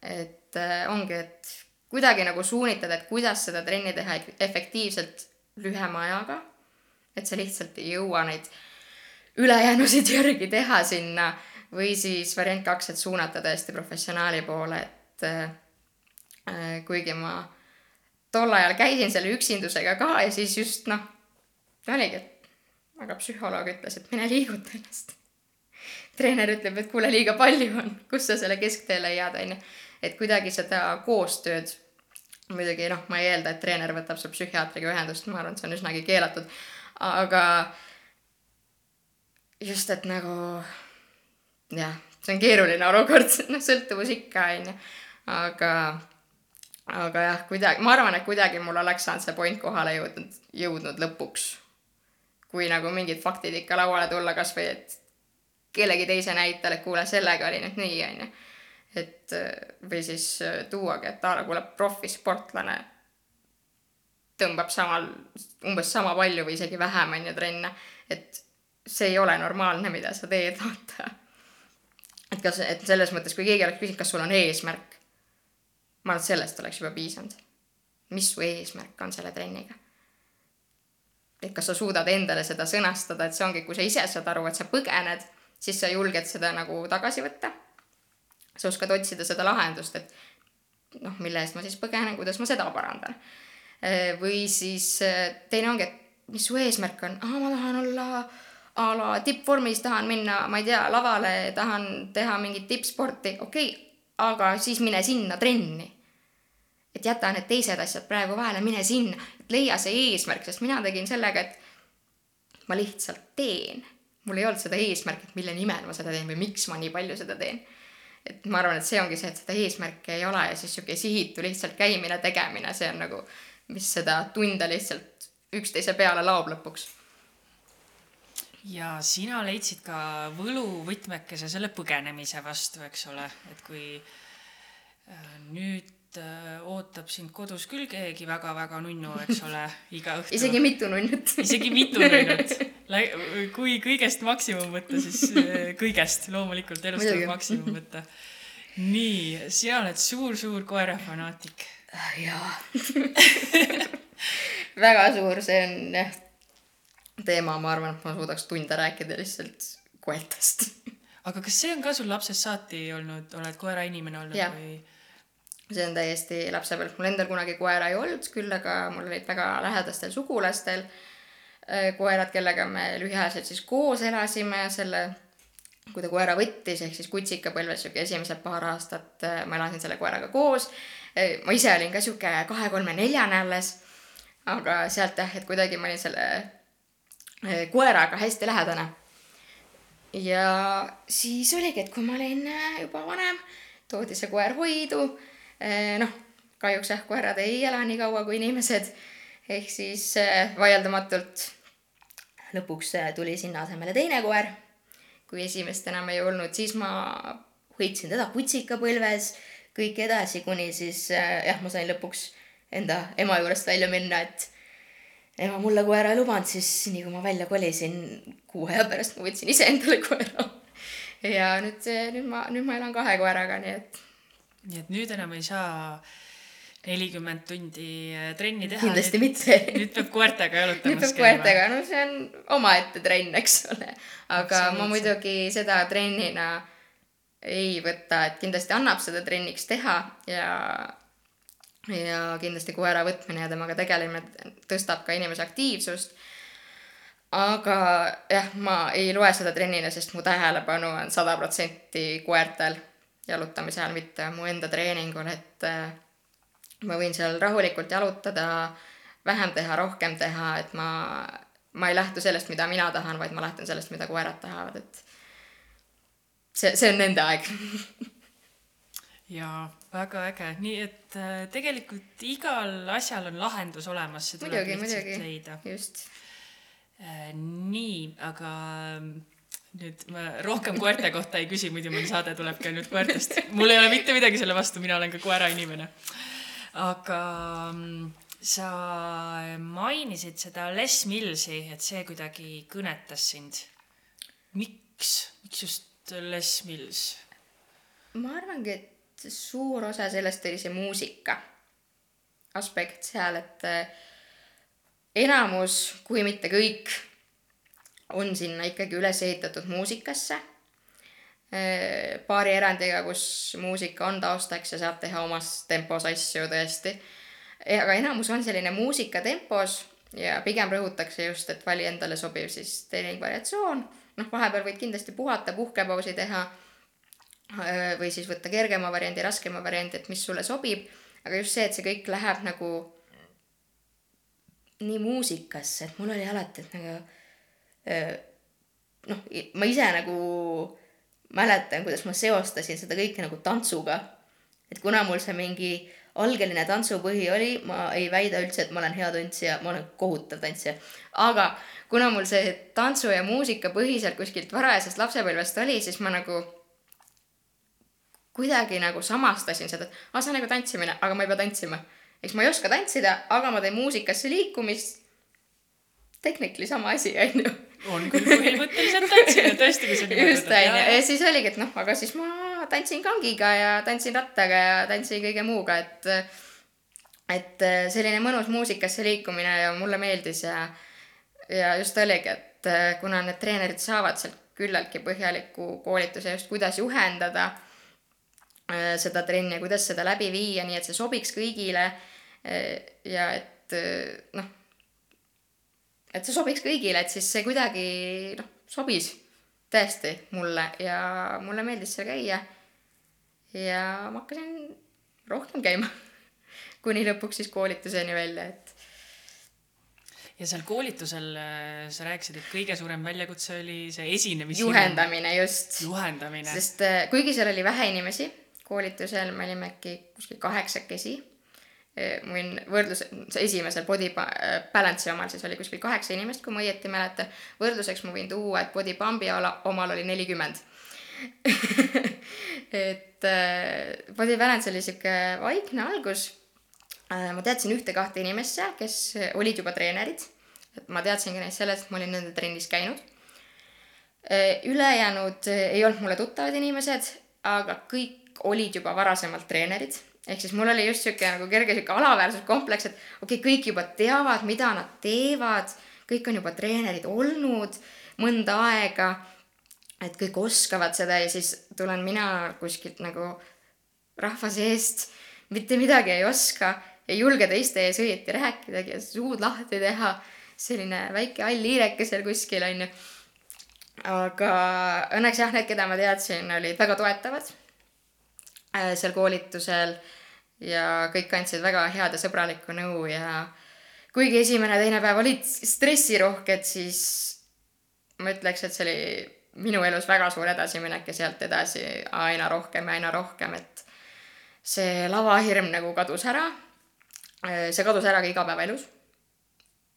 et ongi, et kuidagi nagu suunitada, et kuidas seda trenni teha efektiivselt lühema ajaga. et sa lihtsalt ei jõua neid ülejäänusid [LAUGHS] järgi teha sinna või siis variant kaks, et suunata tõesti professionaali poole, et äh, kuigi ma tol ajal käisin selle üksindusega ka ja siis just noh, oligi, et aga psühholoog ütles, et mine liiguta ennast. treener ütleb, et kuule, liiga palju on, kus sa selle kesktee leiad, onju. et kuidagi seda koostööd, muidugi noh, ma ei eelda, et treener võtab sul psühhiaatriga ühendust, ma arvan, et see on üsnagi keelatud, aga just, et nagu jah, see on keeruline olukord, [LAUGHS] noh, sõltuvus ikka, onju. aga, aga jah, kuidagi, ma arvan, et kuidagi mul oleks saanud see point kohale jõudnud, jõudnud lõpuks. Kui nagu mingid faktid ikka lauale tulla, kasvõi et kellegi teise näitel, et kuule, sellega oli nüüd nii, onju. et või siis tuuagi, et aa, kuule, profisportlane tõmbab samal, umbes sama palju või isegi vähem, onju, trenne. et see ei ole normaalne, mida sa teed, [LAUGHS] vaata et kas, et selles mõttes, kui keegi oleks küsinud, kas sul on eesmärk, ma arvan, et sellest oleks juba piisanud. mis su eesmärk on selle trenniga? Et kas sa suudad endale seda sõnastada, et see ongi, kui sa ise saad aru, et sa põgened, siis sa julged seda nagu tagasi võtta. sa oskad otsida seda lahendust, et noh, mille eest ma siis põgenen, kuidas ma seda parandan. või siis teine ongi, et mis su eesmärk on, aa, ma tahan olla a la tippvormis tahan minna, ma ei tea, lavale, tahan teha mingit tippsporti, okei okay,, aga siis mine sinna trenni. Et jäta need teised asjad praegu vahele, mine sinna, leia see eesmärk, sest mina tegin sellega, et ma lihtsalt teen. mul ei olnud seda eesmärki, et mille nimel ma seda teen või miks ma nii palju seda teen. et ma arvan, et see ongi see, et seda eesmärki ei ole ja siis sihuke sihitu lihtsalt käimine, tegemine, see on nagu, mis seda tunde lihtsalt üksteise peale laob lõpuks ja sina leidsid ka võluvõtmekese selle põgenemise vastu, eks ole, et kui äh, nüüd ootab sind kodus küll keegi väga-väga nunnu, eks ole, [LAUGHS] iga õhtu. isegi mitu nunnut isegi mitu nunnut. [LAUGHS] kui kõigest maksimum võtta, siis äh, kõigest loomulikult elust tuleb maksimum võtta. nii, sina oled suur-suur koerafanaatik. jaa [LAUGHS] väga suur, see on jah teema, ma arvan, et ma suudaks tunde rääkida lihtsalt koertest. aga kas see on ka sul lapsest saati olnud, oled koerainimene olnud ja. või? See on täiesti lapsepõlv, mul endal kunagi koera ei olnud, küll aga mul olid väga lähedastel sugulastel äh, koerad, kellega me lühiajaliselt siis koos elasime selle, kui ta koera võttis, ehk siis kutsikapõlves sihuke esimesed paar aastat äh, ma elasin selle koeraga koos. Äh, ma ise olin ka sihuke kahe-kolme-neljane alles, aga sealt jah, et kuidagi ma olin selle koeraga hästi lähedane. ja siis oligi, et kui ma olin juba vanem, toodi see koer hoidu. Eh, noh, kahjuks jah, koerad ei ela nii kaua kui inimesed. ehk siis vaieldamatult lõpuks tuli sinna asemele teine koer. kui esimest enam ei olnud, siis ma hoidsin teda kutsikapõlves kõik edasi, kuni siis jah, ma sain lõpuks enda ema juurest välja minna, et ema mulle koera ei lubanud, siis nii kui ma välja kolisin, kuu aja pärast ma võtsin ise endale koera. [LAUGHS] ja nüüd, nüüd ma, nüüd ma elan kahe koeraga, nii et. Nii et nüüd enam ei saa nelikümmend tundi äh, trenni teha. kindlasti mitte. [LAUGHS] nüüd peab koertega nüüd jalutamas peab koertega, no see on omaette trenn, eks ole. aga ma Absoluutselt. muidugi seda trennina ei võta, et kindlasti annab seda trenniks teha ja ja kindlasti koera võtmine ja temaga tegelemine tõstab ka inimese aktiivsust. aga jah, ma ei loe seda trennina, sest mu tähelepanu on sada protsenti koertel jalutamise ajal, mitte mu enda treeningul, et äh, ma võin seal rahulikult jalutada, vähem teha, rohkem teha, et ma, ma ei lähtu sellest, mida mina tahan, vaid ma lähtun sellest, mida koerad tahavad, et see, see on nende aeg. [LAUGHS] jaa, väga äge, nii et äh, tegelikult igal asjal on lahendus olemas, see tuleb muidugi, lihtsalt muidugi leida., just. Äh, nii, aga nüüd ma rohkem koerte kohta ei küsi, muidu meil saade tulebki ainult koertest. mul ei ole mitte midagi selle vastu, mina olen ka koerainimene. aga mm, sa mainisid seda Les Millsi, et see kuidagi kõnetas sind. miks, miks just Les Mills? ma arvangi, et suur osa sellest oli see muusika aspekt seal, et äh, enamus, kui mitte kõik, on sinna ikkagi üles ehitatud muusikasse. paari erandiga, kus muusika on taustaks ja saab teha omas tempos asju tõesti. aga enamus on selline muusika tempos ja pigem rõhutakse just, et vali endale sobiv siis treeningvariatsioon. noh, vahepeal võid kindlasti puhata, puhkepausi teha Äh, või siis võtta kergema variandi, raskema variandi, et mis sulle sobib, aga just see, et see kõik läheb nagu nii muusikasse, et mul oli alati, et nagu äh, noh, ma ise nagu mäletan, kuidas ma seostasin seda kõike nagu tantsuga. et kuna mul see mingi algeline tantsupõhi oli, ma ei väida üldse, et ma olen hea tantsija, ma olen kohutav tantsija, aga kuna mul see tantsu ja muusika põhi sealt kuskilt varajasest lapsepõlvest oli, siis ma nagu kuidagi nagu samastasin seda, et aa, see on nagu tantsimine, aga ma ei pea tantsima. eks ma ei oska tantsida, aga ma teen muusikasse liikumist. Technically sama asi, onju. on küll põhimõtteliselt tantsimine, tõesti, kui sa niimoodi just, onju, ja siis oligi, et noh, aga siis ma tantsin kangiga ja tantsin rattaga ja tantsin kõige muuga, et et selline mõnus muusikasse liikumine ja mulle meeldis ja ja just oligi, et kuna need treenerid saavad sealt küllaltki põhjaliku koolituse just, kuidas juhendada äh, seda trenni ja kuidas seda läbi viia, nii et see sobiks kõigile äh, ja et äh, noh, et see sobiks kõigile, et siis see kuidagi noh, sobis tõesti mulle ja mulle meeldis seal käia. ja ma hakkasin rohkem käima, [LAUGHS] kuni lõpuks siis koolituseni välja, et ja seal koolitusel äh, sa rääkisid, et kõige suurem väljakutse oli see esinemis. juhendamine just, juhendamine. sest äh, kuigi seal oli vähe inimesi koolitusel, me olime äkki kuskil kaheksakesi. Ma võin võrdlus, esimesel body äh, balance'i omal siis oli kuskil kaheksa inimest, kui ma õieti mäletan. võrdluseks ma võin tuua, et body pump'i ala- omal oli nelikümmend. [LAUGHS] et äh, body balance oli sihuke vaikne algus äh, ma teadsin ühte-kahte inimest seal, kes olid juba treenerid. et ma teadsingi neist sellest, et ma olin nende trennis käinud. ülejäänud ei olnud mulle tuttavad inimesed, aga kõik olid juba varasemalt treenerid. Ehk siis mul oli just sihuke nagu kerge sihuke alaväärsuskompleks, et okei okay,, kõik juba teavad, mida nad teevad, kõik on juba treenerid olnud mõnda aega. et kõik oskavad seda ja siis tulen mina kuskilt nagu rahva seest, mitte midagi ei oska, ei julge teiste ees õieti rääkidagi ja suud lahti teha. selline väike hall hiireke seal kuskil onju. aga õnneks jah, need, keda ma teadsin, olid väga toetavad seal koolitusel ja kõik andsid väga head ja sõbralikku nõu ja kuigi esimene-teine päev olid stressirohked, siis ma ütleks, et see oli minu elus väga suur edasiminek ja sealt edasi aina rohkem ja aina rohkem, et see lavahirm nagu kadus ära. see kadus ära ka igapäevaelus.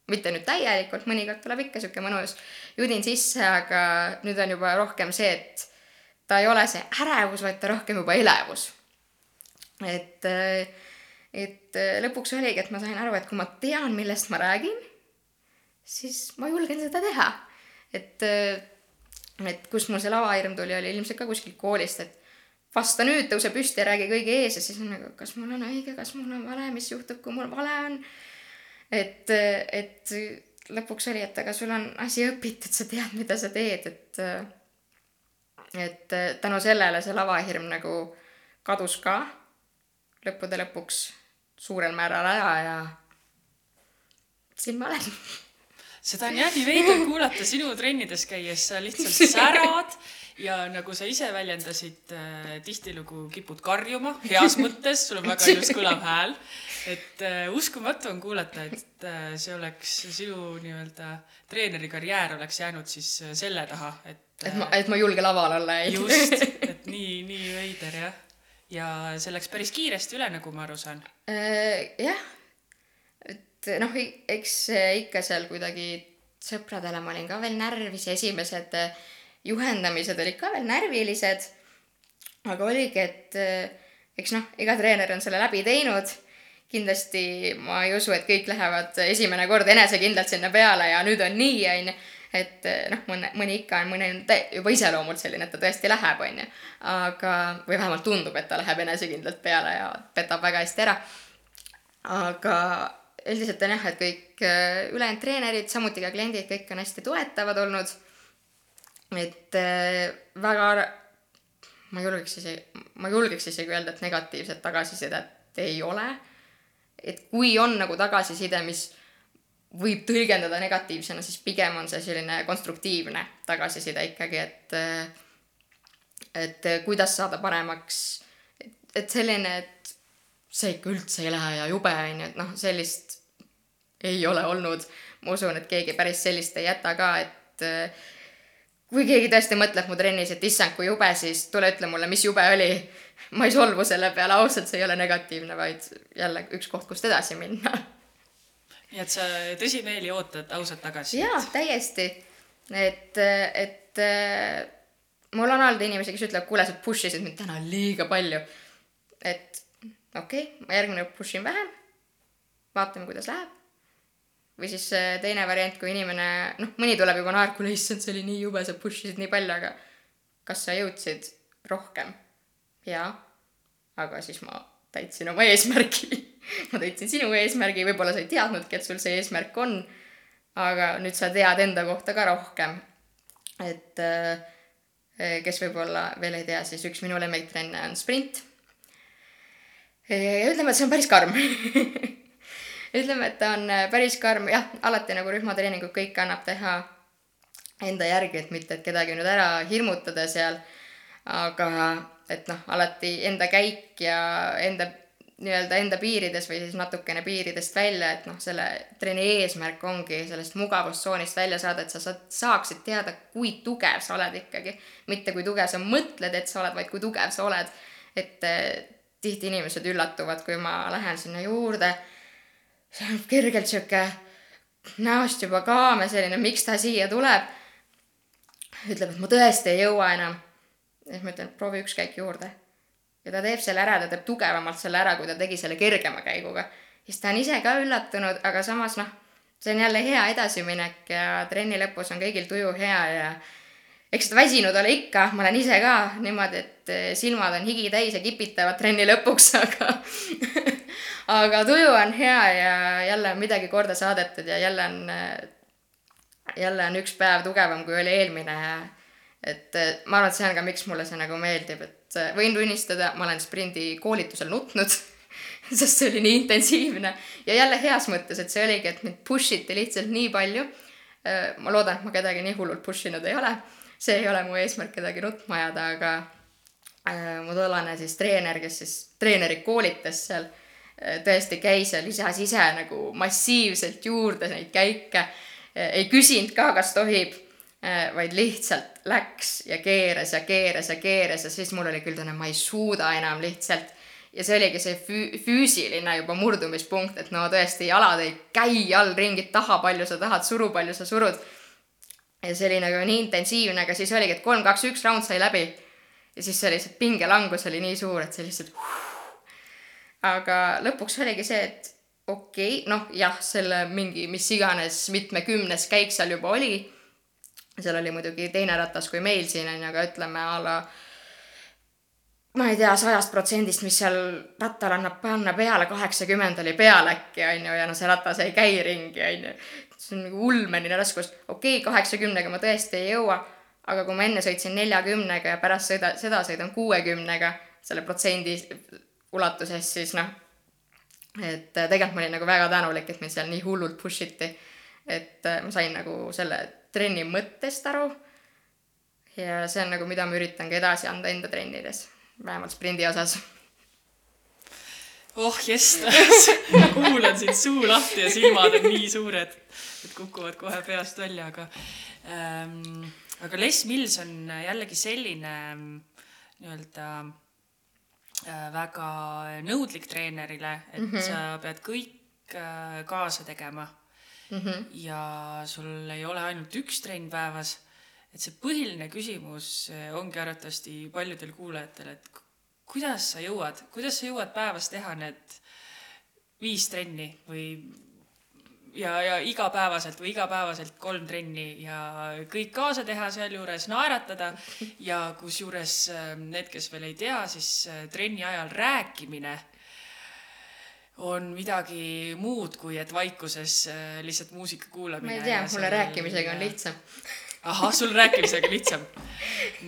mitte nüüd täielikult, mõnikord tuleb ikka sihuke mõnus judin sisse, aga nüüd on juba rohkem see, et ta ei ole see ärevus, vaid ta rohkem juba elevus. et, et lõpuks oligi, et ma sain aru, et kui ma tean, millest ma räägin, siis ma julgen seda teha. et, et kust mul see lavahirm tuli, oli ilmselt ka kuskilt koolist, et vasta nüüd, tõuse püsti ja räägi kõigi ees ja siis on nagu, kas mul on õige, kas mul on vale, mis juhtub, kui mul vale on. et, et lõpuks oli, et aga sul on asi õpitud, sa tead, mida sa teed, et et tänu sellele see lavahirm nagu kadus ka lõppude lõpuks suurel määral ära ja siin ma olen seda on jah nii veider kuulata sinu trennides käies, sa lihtsalt [LAUGHS] särad ja nagu sa ise väljendasid äh,, tihtilugu kipud karjuma heas [LAUGHS] mõttes, sul on väga ilus kõlav hääl. et äh, uskumatu on kuulata, et äh, see oleks sinu nii-öelda treeneri karjäär oleks jäänud siis äh, selle taha, et äh,. et ma, et ma ei julge laval olla. just, [LAUGHS] et nii, nii veider jah. ja see läks päris kiiresti üle, nagu ma aru saan äh,. jah et noh, eks ikka seal kuidagi sõpradele ma olin ka veel närvis, esimesed äh, juhendamised olid ka veel närvilised. aga oligi, et äh, eks noh, iga treener on selle läbi teinud. kindlasti ma ei usu, et kõik lähevad esimene kord enesekindlalt sinna peale ja nüüd on nii, onju et äh, noh, mõne, mõni ikka on, mõni on juba iseloomult selline, et ta tõesti läheb, onju. aga, või vähemalt tundub, et ta läheb enesekindlalt peale ja petab väga hästi ära. aga üldiselt on jah, et kõik äh, ülejäänud treenerid, samuti ka kliendid, kõik on hästi toetavad olnud. et äh, väga, ma julgeks isegi, ma julgeks isegi öelda, et negatiivset tagasisidet ei ole. et kui on nagu tagasiside, mis võib tõlgendada negatiivsena, siis pigem on see selline konstruktiivne tagasiside ikkagi, et äh, et kuidas saada paremaks, et selline, et see ikka üldse ei lähe ja jube on ju, et noh, sellist ei ole olnud. ma usun, et keegi päris sellist ei jäta ka, et äh, kui keegi tõesti mõtleb mu trennis, et issand, kui jube, siis tule ütle mulle, mis jube oli. ma ei solvu selle peale, ausalt, see ei ole negatiivne, vaid jälle üks koht, kust edasi minna. nii et sa tõsimeeli ootad ausat tagasisidet? jaa, täiesti. et, et äh, mul on olnud inimesi, kes ütlevad, kuule, sa push isid mind täna liiga palju. et okei okay,, ma järgmine push in vähem. vaatame, kuidas läheb või siis teine variant, kui inimene, noh, mõni tuleb juba naerma, kuule issand, see oli nii jube, sa push isid nii palju, aga kas sa jõudsid rohkem? jaa, aga siis ma täitsin oma eesmärgi [LAUGHS] ma täitsin sinu eesmärgi, võib-olla sa ei teadnudki, et sul see eesmärk on, aga nüüd sa tead enda kohta ka rohkem. et äh, kes võib-olla veel ei tea, siis üks minu lemmiktrenne on sprint. ja ütleme, et see on päris karm [LAUGHS] ütleme, et ta on äh, päris karm, jah, alati nagu rühmatreeningut kõike annab teha enda järgi, et mitte, et kedagi nüüd ära hirmutada seal. aga et noh, alati enda käik ja enda nii-öelda enda piirides või siis natukene piiridest välja, et noh, selle trenni eesmärk ongi sellest mugavustsoonist välja saada, et sa saad, saaksid teada, kui tugev sa oled ikkagi. mitte kui tugev sa mõtled, et sa oled, vaid kui tugev sa oled. et äh, tihti inimesed üllatuvad, kui ma lähen sinna juurde see on kergelt sihuke näost juba kaame selline, miks ta siia tuleb. ütleb, et ma tõesti ei jõua enam. ja siis ma ütlen, proovi üks käik juurde. ja ta teeb selle ära, ta teeb tugevamalt selle ära, kui ta tegi selle kergema käiguga. siis ta on ise ka üllatunud, aga samas noh, see on jälle hea edasiminek ja trenni lõpus on kõigil tuju hea ja eks seda väsinud ole ikka, ma olen ise ka niimoodi, et silmad on higi täis ja kipitavad trenni lõpuks, aga [LAUGHS] aga tuju on hea ja jälle on midagi korda saadetud ja jälle on, jälle on üks päev tugevam, kui oli eelmine. et ma arvan, et see on ka, miks mulle see nagu meeldib, et võin tunnistada, ma olen sprindi koolitusel nutnud [LAUGHS] sest see oli nii intensiivne ja jälle heas mõttes, et see oligi, et mind push iti lihtsalt nii palju. ma loodan, et ma kedagi nii hullult push inud ei ole. see ei ole mu eesmärk kedagi nutma ajada, aga äh, mu tollane siis treener, kes siis treenerit koolitas seal Äh, tõesti käis ja lisas ise nagu massiivselt juurde neid käike. Äh, ei küsinud ka, kas tohib, äh, vaid lihtsalt läks ja keeras ja keeras ja keeras ja siis mul oli küll tunne, ma ei suuda enam lihtsalt. ja see oligi see füü-, füüsiline juba murdumispunkt, et no tõesti, jalad ei käi all ringi, taha palju sa tahad, suru palju sa surud. ja see oli nagu nii intensiivne, aga siis oligi, et kolm, kaks, üks raund sai läbi. ja siis see lihtsalt pingelangus oli nii suur, et see lihtsalt uh, aga lõpuks oligi see, et okei okay,, noh jah, selle mingi mis iganes mitmekümnes käik seal juba oli. seal oli muidugi teine ratas kui meil siin on ju, aga ütleme a la ma ei tea, sajast protsendist, mis seal rattal annab panna peale, kaheksakümmend oli peal äkki, on ju, ja no see ratas ei käi ringi, on ju. see on nagu ulmenine raskus. okei okay,, kaheksakümnega ma tõesti ei jõua, aga kui ma enne sõitsin neljakümnega ja pärast sõida, seda sõidan kuuekümnega selle protsendi ulatuses, siis noh, et äh, tegelikult ma olin nagu väga tänulik, et mind seal nii hullult push iti. et äh, ma sain nagu selle trenni mõttest aru ja see on nagu, mida ma üritan ka edasi anda enda trennides, vähemalt sprindi osas. oh jess, [LAUGHS] kuulan sind suu lahti ja silmad on nii suured, et kukuvad kohe peast välja, aga ähm, aga Les Mills on jällegi selline ähm, nii-öelda väga nõudlik treenerile, et mm -hmm. sa pead kõik äh, kaasa tegema mm. -hmm. ja sul ei ole ainult üks trenn päevas, et see põhiline küsimus äh, ongi arvatavasti paljudel kuulajatel, et ku- kuidas sa jõuad, kuidas sa jõuad päevas teha need viis trenni või ja, ja igapäevaselt või igapäevaselt kolm trenni ja kõik kaasa teha sealjuures, naeratada ja kusjuures äh, need, kes veel ei tea, siis äh, trenni ajal rääkimine on midagi muud, kui et vaikuses äh, lihtsalt muusika kuulamine. ma ei tea, mulle rääkimisega on. lihtsam. ahah, sul rääkimisega lihtsam.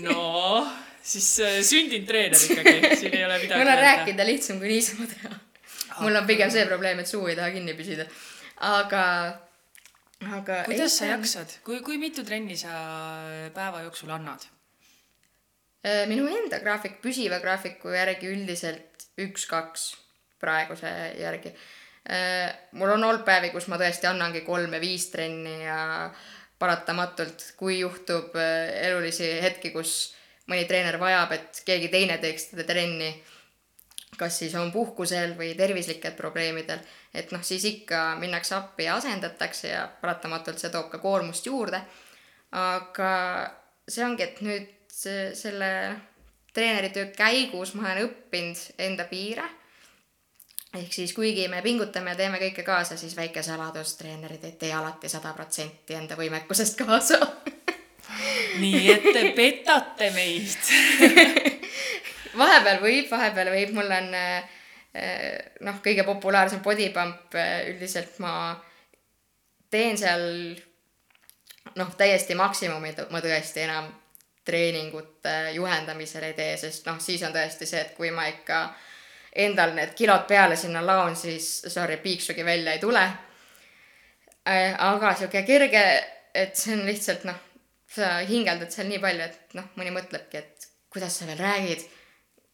no siis äh, sündinud treener ikkagi, siin ei ole midagi mul on rääkida lihtsam kui niisama teha. mul on pigem see probleem, et suu ei taha kinni püsida. aga, aga. kuidas sa? jaksad, kui, kui mitu trenni sa päeva jooksul annad? Äh, minu enda graafik, püsiva graafiku järgi üldiselt üks-kaks praeguse järgi. mul on olnud päevi, kus ma tõesti annangi kolm ja viis trenni ja paratamatult, kui juhtub äh, elulisi hetki, kus mõni treener vajab, et keegi teine teeks teda trenni, kas siis on puhkusel või tervislikel probleemidel, et noh, siis ikka minnakse appi ja asendatakse ja paratamatult see toob ka koormust juurde. aga see ongi, et nüüd selle treeneritöö käigus ma olen õppinud enda piire. ehk siis kuigi me pingutame ja teeme kõike kaasa, siis väike saladus, treenerid ei tee alati sada protsenti enda võimekusest kaasa nii et te petate meid. [LAUGHS] vahepeal võib, vahepeal võib, mul on äh, äh, noh, kõige populaarsem body pump äh, üldiselt ma teen seal noh, täiesti maksimumi, ma tõesti enam treeningute juhendamisel ei tee, sest noh, siis on tõesti see, et kui ma ikka endal need kilod peale sinna laon, siis sorry, piiksugi välja ei tule. aga sihuke kerge, et see on lihtsalt noh, sa hingeldad seal nii palju, et noh, mõni mõtlebki, et kuidas sa veel räägid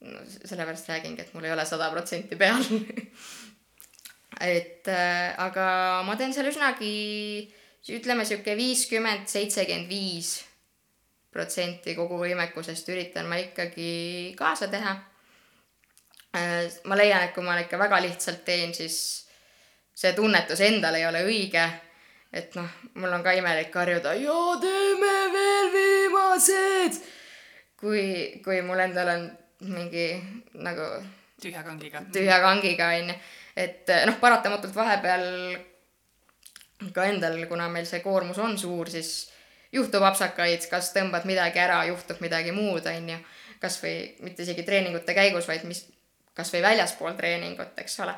no,. sellepärast räägingi, et mul ei ole sada protsenti peal. [LAUGHS] et äh, aga ma teen seal üsnagi, ütleme sihuke viiskümmend, seitsekümmend viis protsenti kogu võimekusest üritan ma ikkagi kaasa teha. ma leian, et kui ma ikka väga lihtsalt teen, siis see tunnetus endal ei ole õige. et noh, mul on ka imelik karjuda ja teeme veel viimased. kui, kui mul endal on mingi nagu tühja kangiga. tühja kangiga onju, et noh, paratamatult vahepeal ka endal, kuna meil see koormus on suur, siis juhtub apsakaid, kas tõmbad midagi ära, juhtub midagi muud, onju. kasvõi mitte isegi treeningute käigus, vaid mis, kasvõi väljaspool treeningut, eks ole.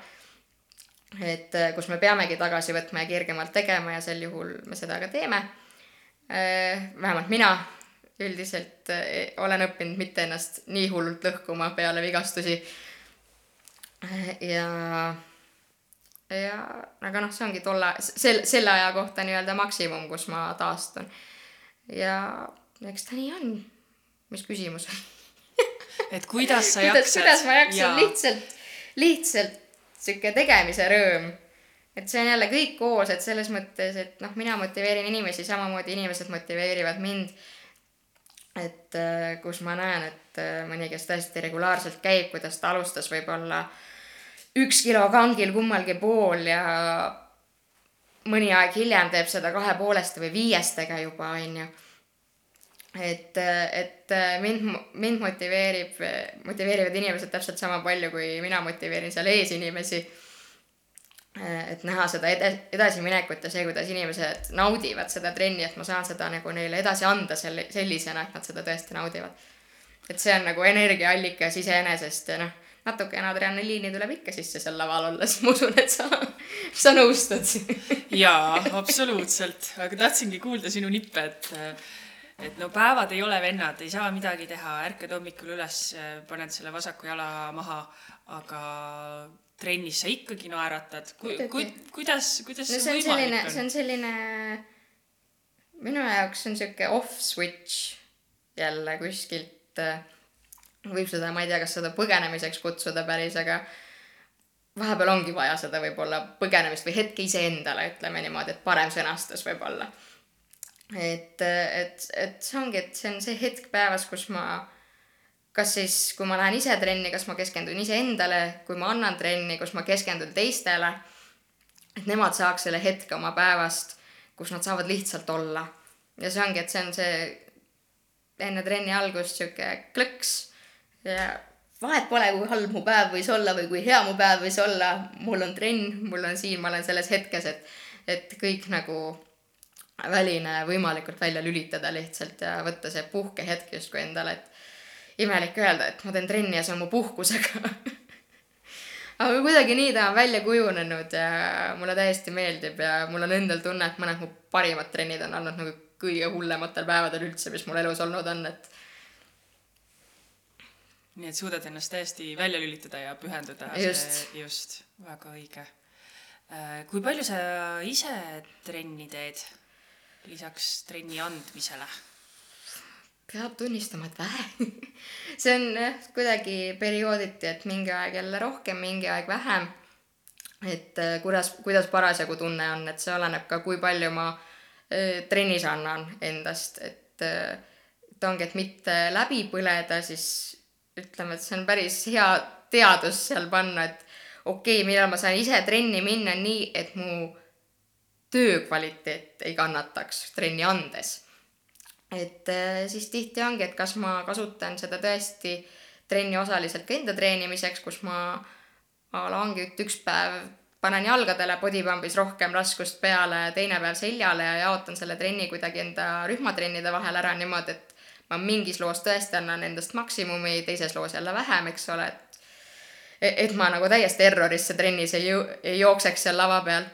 et äh, kus me peamegi tagasi võtma ja kergemalt tegema ja sel juhul me seda ka teeme. vähemalt mina üldiselt äh, olen õppinud mitte ennast nii hullult lõhkuma peale vigastusi. ja, ja aga noh, see ongi tolle, sel-, selle aja kohta nii-öelda maksimum, kus ma taastun. ja eks ta nii on. mis küsimus on? et kuidas sa jaksad. kuidas ma jaksan lihtsalt, lihtsalt sihuke tegemise rõõm. et see on jälle kõik koos, et selles mõttes, et noh, mina motiveerin inimesi, samamoodi inimesed motiveerivad mind. Et äh, kus ma näen, et äh, mõni, kes tõesti regulaarselt käib, kuidas ta alustas võib-olla üks kilo kangil kummalgi pool ja mõni aeg hiljem teeb seda kahe pooleste või viiestega juba, onju et, et mind, mind motiveerib, motiveerivad inimesed täpselt sama palju, kui mina motiveerin seal ees inimesi. Et näha seda ed-, edasiminekut ja see, kuidas inimesed naudivad seda trenni, et ma saan seda nagu neile edasi anda selle, sellisena, et nad seda tõesti naudivad. et see on nagu energiaallikas iseenesest ja noh, natukene adrenaliini tuleb ikka sisse seal laval olles, ma usun, et sa, sa nõustud jaa, absoluutselt, aga tahtsingi kuulda sinu nippe, et et no päevad ei ole vennad, ei saa midagi teha, ärkad hommikul üles, paned selle vasaku jala maha, aga trennis sa ikkagi naeratad ku,. Ku, kuidas, kuidas no, see, see võimalik on? see on selline, minu jaoks on sihuke off switch jälle kuskilt äh, võib seda, ma ei tea, kas seda põgenemiseks kutsuda päris, aga vahepeal ongi vaja seda võib-olla põgenemist või hetke iseendale, ütleme niimoodi, et parem sõnastus võib-olla. et, et, et see ongi, et see on see hetk päevas, kus ma kas siis, kui ma lähen ise trenni, kas ma keskendun iseendale, kui ma annan trenni, kus ma keskendun teistele, et nemad saaks selle hetke oma päevast, kus nad saavad lihtsalt olla. ja see ongi, et see on see enne trenni algust sihuke klõks. Ja vahet pole, kui halb mu päev võis olla või kui hea mu päev võis olla, mul on trenn, mul on siin, ma olen selles hetkes, et, et kõik nagu väline võimalikult välja lülitada lihtsalt ja võtta see puhkehetk justkui endale, et imelik öelda, et ma teen trenni ja see on mu puhkusega [LAUGHS] aga kuidagi nii ta on välja kujunenud ja mulle täiesti meeldib ja mul on endal tunne, et mõned mu parimad trennid on olnud nagu kõige hullematel päevadel üldse, mis mul elus olnud on, et nii et suudad ennast täiesti välja lülitada ja pühenduda. just. just, väga õige. Äh, kui palju sa ise trenni teed lisaks trenni andmisele? Peab tunnistama, et vähe [LAUGHS] see on kuidagi periooditi, et mingi aeg jälle rohkem, mingi aeg vähem. et äh, kuidas, kuidas parasjagu tunne on, et see oleneb ka, kui palju ma äh, trennis annan endast, et et ongi, et mitte läbi põleda, siis ütleme, et see on päris hea teadus seal panna, et okei okay,, millal ma saan ise trenni minna nii, et mu töö kvaliteet ei kannataks trenni andes. Et äh, siis tihti ongi, et kas ma kasutan seda tõesti trenni osaliselt ka enda treenimiseks, kus ma a la ongi, et üks päev panen jalgadele bodypumpis rohkem raskust peale, teine päev seljale ja jaotan selle trenni kuidagi enda rühmatrennide vahel ära niimoodi, et ma mingis loos tõesti annan endast maksimumi, teises loos jälle vähem, eks ole, et et ma nagu täiesti errorisse trennis ei, ei jookseks seal lava peal.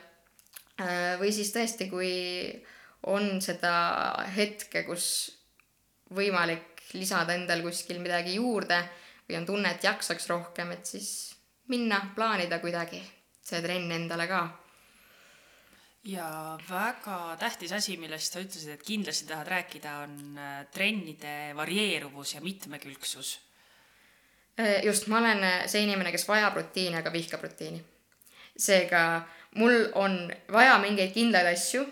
Äh, või siis tõesti, kui on seda hetke, kus võimalik lisada endal kuskil midagi juurde või on tunne, et jaksaks rohkem, et siis minna, plaanida kuidagi see trenn endale ka ja väga tähtis asi, millest sa ütlesid, et kindlasti tahad rääkida, on äh, trennide varieeruvus ja mitmekülgsus. Äh, just, ma olen äh, see inimene, kes vajab rutiini, aga vihkab rutiini. seega mul on vaja mingeid kindlaid asju,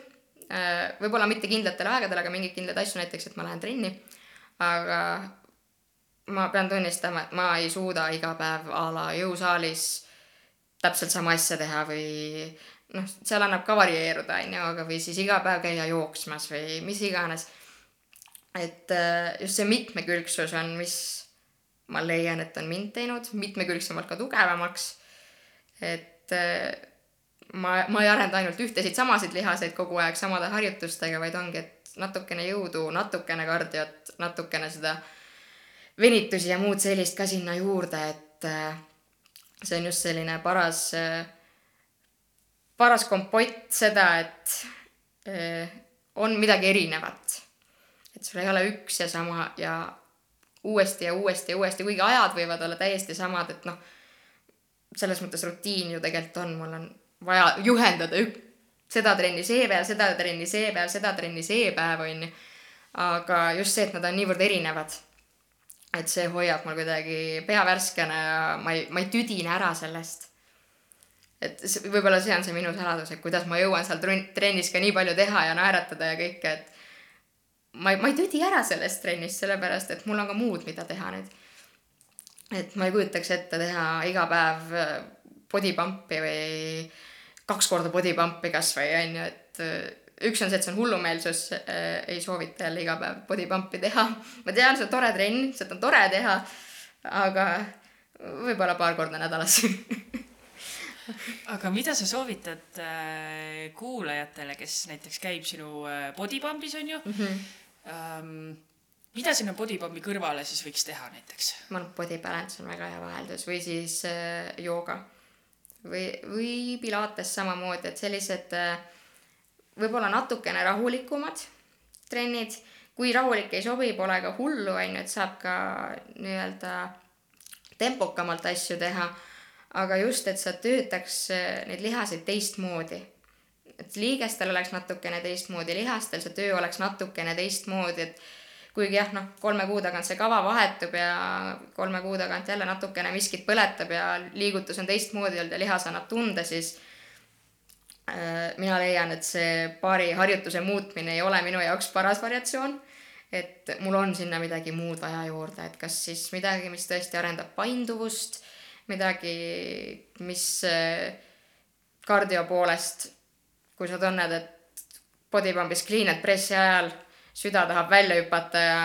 võib-olla mitte kindlatel aegadel, aga mingeid kindlaid asju, näiteks et ma lähen trenni, aga ma pean tunnistama, et ma ei suuda iga päev a la jõusaalis täpselt sama asja teha või noh, seal annab ka varieeruda, on ju, aga või siis iga päev käia jooksmas või mis iganes. et äh, just see mitmekülgsus on, mis ma leian, et on mind teinud mitmekülgsemalt ka tugevamaks. et äh, ma, ma ei arenda ainult ühtesid samasid lihaseid kogu aeg samade harjutustega, vaid ongi, et natukene jõudu, natukene kardiot, natukene seda venitusi ja muud sellist ka sinna juurde, et äh, see on just selline paras äh, paras kompott seda, et eh, on midagi erinevat. et sul ei ole üks ja sama ja uuesti ja uuesti ja uuesti, kuigi ajad võivad olla täiesti samad, et noh, selles mõttes rutiin ju tegelikult on, mul on vaja juhendada ük-, seda trenni see päev, seda trenni see päev, seda trenni see päev, on ju. aga just see, et nad on niivõrd erinevad, et see hoiab mul kuidagi pea värskena ja ma ei, ma ei tüdine ära sellest et võib-olla see on see minu saladus, et kuidas ma jõuan seal trennis ka nii palju teha ja naeratada ja kõike, et ma ei, ma ei tüdi ära sellest trennist, sellepärast et mul on ka muud, mida teha nüüd. et ma ei kujutaks ette teha iga päev äh, body pump'i või kaks korda body pump'i kasvõi on ju, et äh, üks on see, et see on hullumeelsus äh,, ei soovita jälle iga päev body pump'i teha. ma tean, see on tore trenn, seda on tore teha, aga võib-olla paar korda nädalas [LAUGHS] aga mida sa soovitad äh, kuulajatele, kes näiteks käib sinu äh, bodypumpis, on ju mm? -hmm. Ähm, mida sinna bodypump'i kõrvale siis võiks teha näiteks? ma arvan, body balance on väga hea vaheldus või siis äh, jooga või, või pilates samamoodi, et sellised äh, võib-olla natukene rahulikumad trennid. kui rahulik ei sobi, pole ka hullu, on ju, et saab ka nii-öelda tempokamalt asju teha. aga just, et sa töötaks äh, neid lihaseid teistmoodi. et liigestel oleks natukene teistmoodi, lihastel see töö oleks natukene teistmoodi, et kuigi jah, noh, kolme kuu tagant see kava vahetub ja kolme kuu tagant jälle natukene miskit põletab ja liigutus on teistmoodi olnud ja lihas annab tunda, siis äh, mina leian, et see paari harjutuse muutmine ei ole minu jaoks paras variatsioon. et mul on sinna midagi muud vaja juurde, et kas siis midagi, mis tõesti arendab painduvust, midagi, mis äh, kardio poolest, kui sa tunned, et bodypump'is clean and pressi ajal süda tahab välja hüpata ja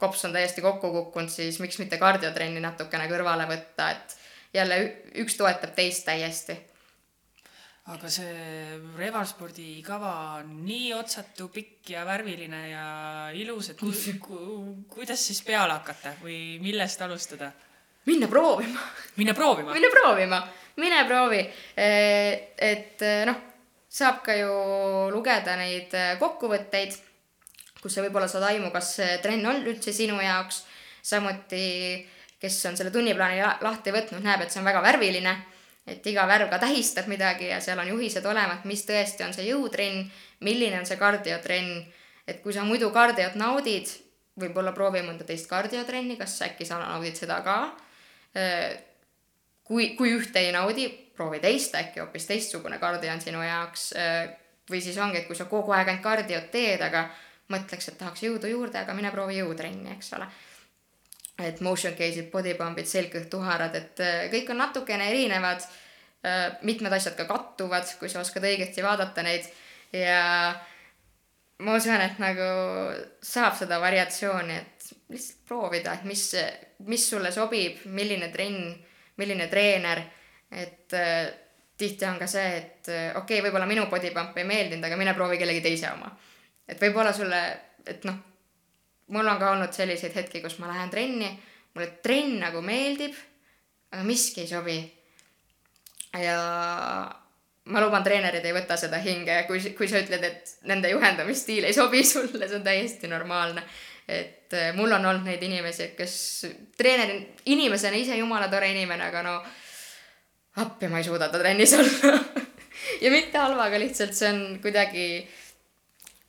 kops on täiesti kokku kukkunud, siis miks mitte kardiotrenni natukene kõrvale võtta, et jälle üks toetab teist täiesti. aga see revalspordi kava on nii otsatu, pikk ja värviline ja ilus, et ku, [LAUGHS] ku, kuidas siis peale hakata või millest alustada? minna proovima. minna proovima? minna proovima, mine proovi. et noh, saab ka ju lugeda neid kokkuvõtteid kus sa võib-olla saad aimu, kas see trenn on üldse sinu jaoks. samuti, kes on selle tunniplaani lahti võtnud, näeb, et see on väga värviline. et iga värv ka tähistab midagi ja seal on juhised olemas, mis tõesti on see jõutrenn, milline on see kardiotrenn. et kui sa muidu kardiot naudid, võib-olla proovi mõnda teist kardiotrenni, kas äkki sa naudid seda ka. kui, kui ühte ei naudi, proovi teist, äkki hoopis teistsugune kardio on sinu jaoks. või siis ongi, et kui sa kogu aeg ainult kardiot teed, aga mõtleks, et tahaks jõudu juurde, aga mine proovi jõutrenni, eks ole. et motion case'id, body pump'id, selgkõhtuharad, et äh, kõik on natukene erinevad. Äh, mitmed asjad ka kattuvad, kui sa oskad õigesti vaadata neid ja ma usun, et nagu saab seda variatsiooni, et lihtsalt proovida, et mis, mis sulle sobib, milline trenn, milline treener, et äh, tihti on ka see, et okei okay,, võib-olla minu body pump ei meeldinud, aga mine proovi kellegi teise oma et võib-olla sulle, et noh, mul on ka olnud selliseid hetki, kus ma lähen trenni, mulle trenn nagu meeldib, aga miski ei sobi. ja ma luban, treenerid ei võta seda hinge, kui, kui sa ütled, et nende juhendamisstiil ei sobi sulle, see on täiesti normaalne. et äh, mul on olnud neid inimesi, kes treeneri, inimesena ise jumala tore inimene, aga no appi ma ei suuda ta trennis olla [LAUGHS] ja mitte halvaga, lihtsalt see on kuidagi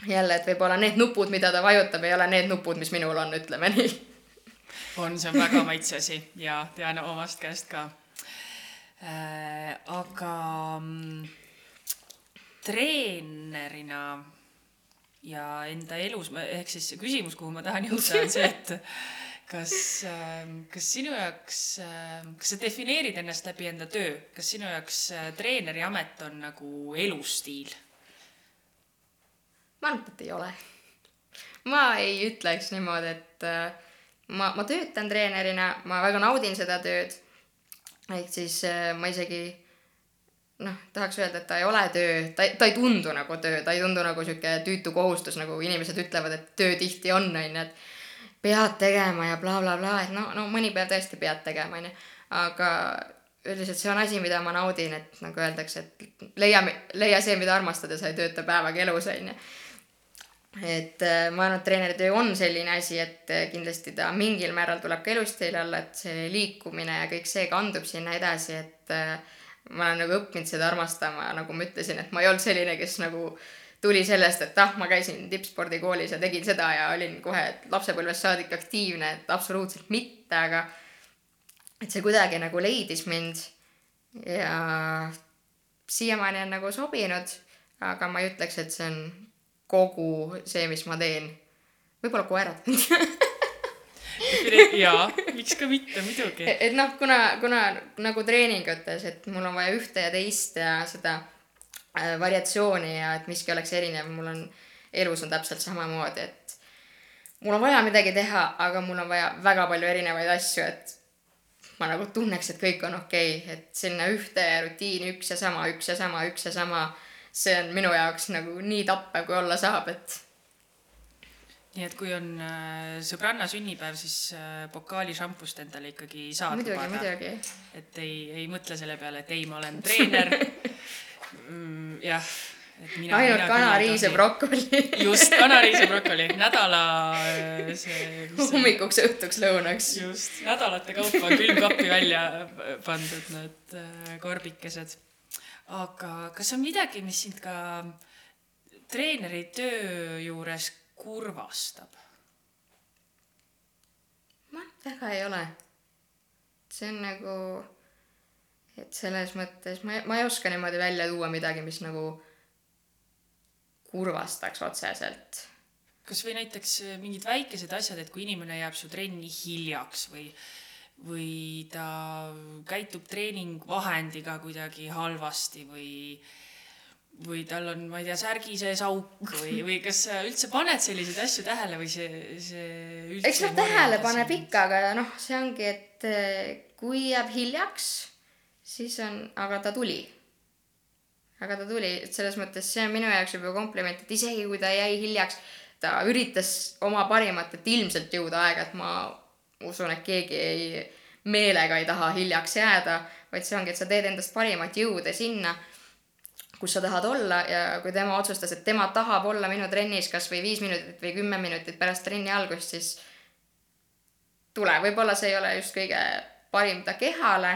jälle, et võib-olla need nupud, mida ta vajutab, ei ole need nupud, mis minul on, ütleme nii. on, see on väga maitse asi ja tean omast käest ka äh,. aga mm, treenerina ja enda elus, ehk siis küsimus, kuhu ma tahan jõuda, on see, et kas, ähm, kas sinu jaoks, ähm, kas sa defineerid ennast läbi enda töö, kas sinu jaoks äh, treeneri amet on nagu elustiil? Ma arvan, et ei ole. ma ei ütleks niimoodi, et äh, ma, ma töötan treenerina, ma väga naudin seda tööd. ehk siis äh, ma isegi noh, tahaks öelda, et ta ei ole töö, ta, ta ei tundu nagu töö, ta ei tundu nagu sihuke tüütu kohustus, nagu inimesed ütlevad, et töö tihti on, on ju, et pead tegema ja blablabla bla, bla, et no, no mõni päev tõesti pead tegema, on ju. aga üldiselt see on asi, mida ma naudin, et nagu öeldakse, et leia, leia see, mida armastad ja sa ei tööta päevagi elus, on ju et äh, ma arvan, et treeneritöö on selline asi, et äh, kindlasti ta mingil määral tuleb ka elustiili alla, et see liikumine ja kõik see kandub sinna edasi, et äh, ma olen nagu õppinud seda armastama, nagu ma ütlesin, et ma ei olnud selline, kes nagu tuli sellest, et ah, ma käisin tippspordikoolis ja tegin seda ja olin kohe lapsepõlvest saadik aktiivne, et absoluutselt mitte, aga et see kuidagi nagu leidis mind ja siiamaani on nagu sobinud, aga ma ei ütleks, et see on kogu see, mis ma teen. võib-olla koerad [LAUGHS] jaa, miks ka mitte, muidugi. et, et noh, kuna, kuna nagu treeningutes, et mul on vaja ühte ja teist ja seda äh, variatsiooni ja et miski oleks erinev, mul on, elus on täpselt samamoodi, et mul on vaja midagi teha, aga mul on vaja väga palju erinevaid asju, et ma nagu tunneks, et kõik on okei okay., et sinna ühte rutiini üks ja sama, üks ja sama, üks ja sama see on minu jaoks nagu nii tappev, kui olla saab, et. nii et kui on äh, sõbranna sünnipäev, siis äh, pokaali šampust endale ikkagi saad muidugi, muidugi. et ei, ei mõtle selle peale, et ei, ma olen treener mm,. jah, mina. ainult kanariis ja brokoli. just, kanariis ja brokoli, nädala äh, see. hommikuks, õhtuks, lõunaks. just, nädalate kaupa külmkappi välja pandud need karbikesed. Aga kas on midagi, mis sind ka treeneri töö juures kurvastab? noh, väga ei ole. see on nagu, et selles mõttes ma, ma ei oska niimoodi välja tuua midagi, mis nagu kurvastaks otseselt. kas või näiteks mingid väikesed asjad, et kui inimene jääb su trenni hiljaks või, või ta käitub treeningvahendiga kuidagi halvasti või või tal on, ma ei tea, särgi sees auk või, või kas sa üldse paned selliseid asju tähele või see, see üldse eks noh, tähele paneb ikka, aga noh, see ongi, et eh, kui jääb hiljaks, siis on, aga ta tuli. aga ta tuli, et selles mõttes see on minu jaoks juba kompliment, et isegi kui ta jäi hiljaks, ta üritas oma parimat, et ilmselt jõuda aega, et ma usun, et keegi ei, meelega ei taha hiljaks jääda, vaid see ongi, et sa teed endast parimat jõuda sinna kus sa tahad olla ja kui tema otsustas, et tema tahab olla minu trennis kas või viis minutit või kümme minutit pärast trenni algust, siis tule, võib-olla see ei ole just kõige parim ta kehale,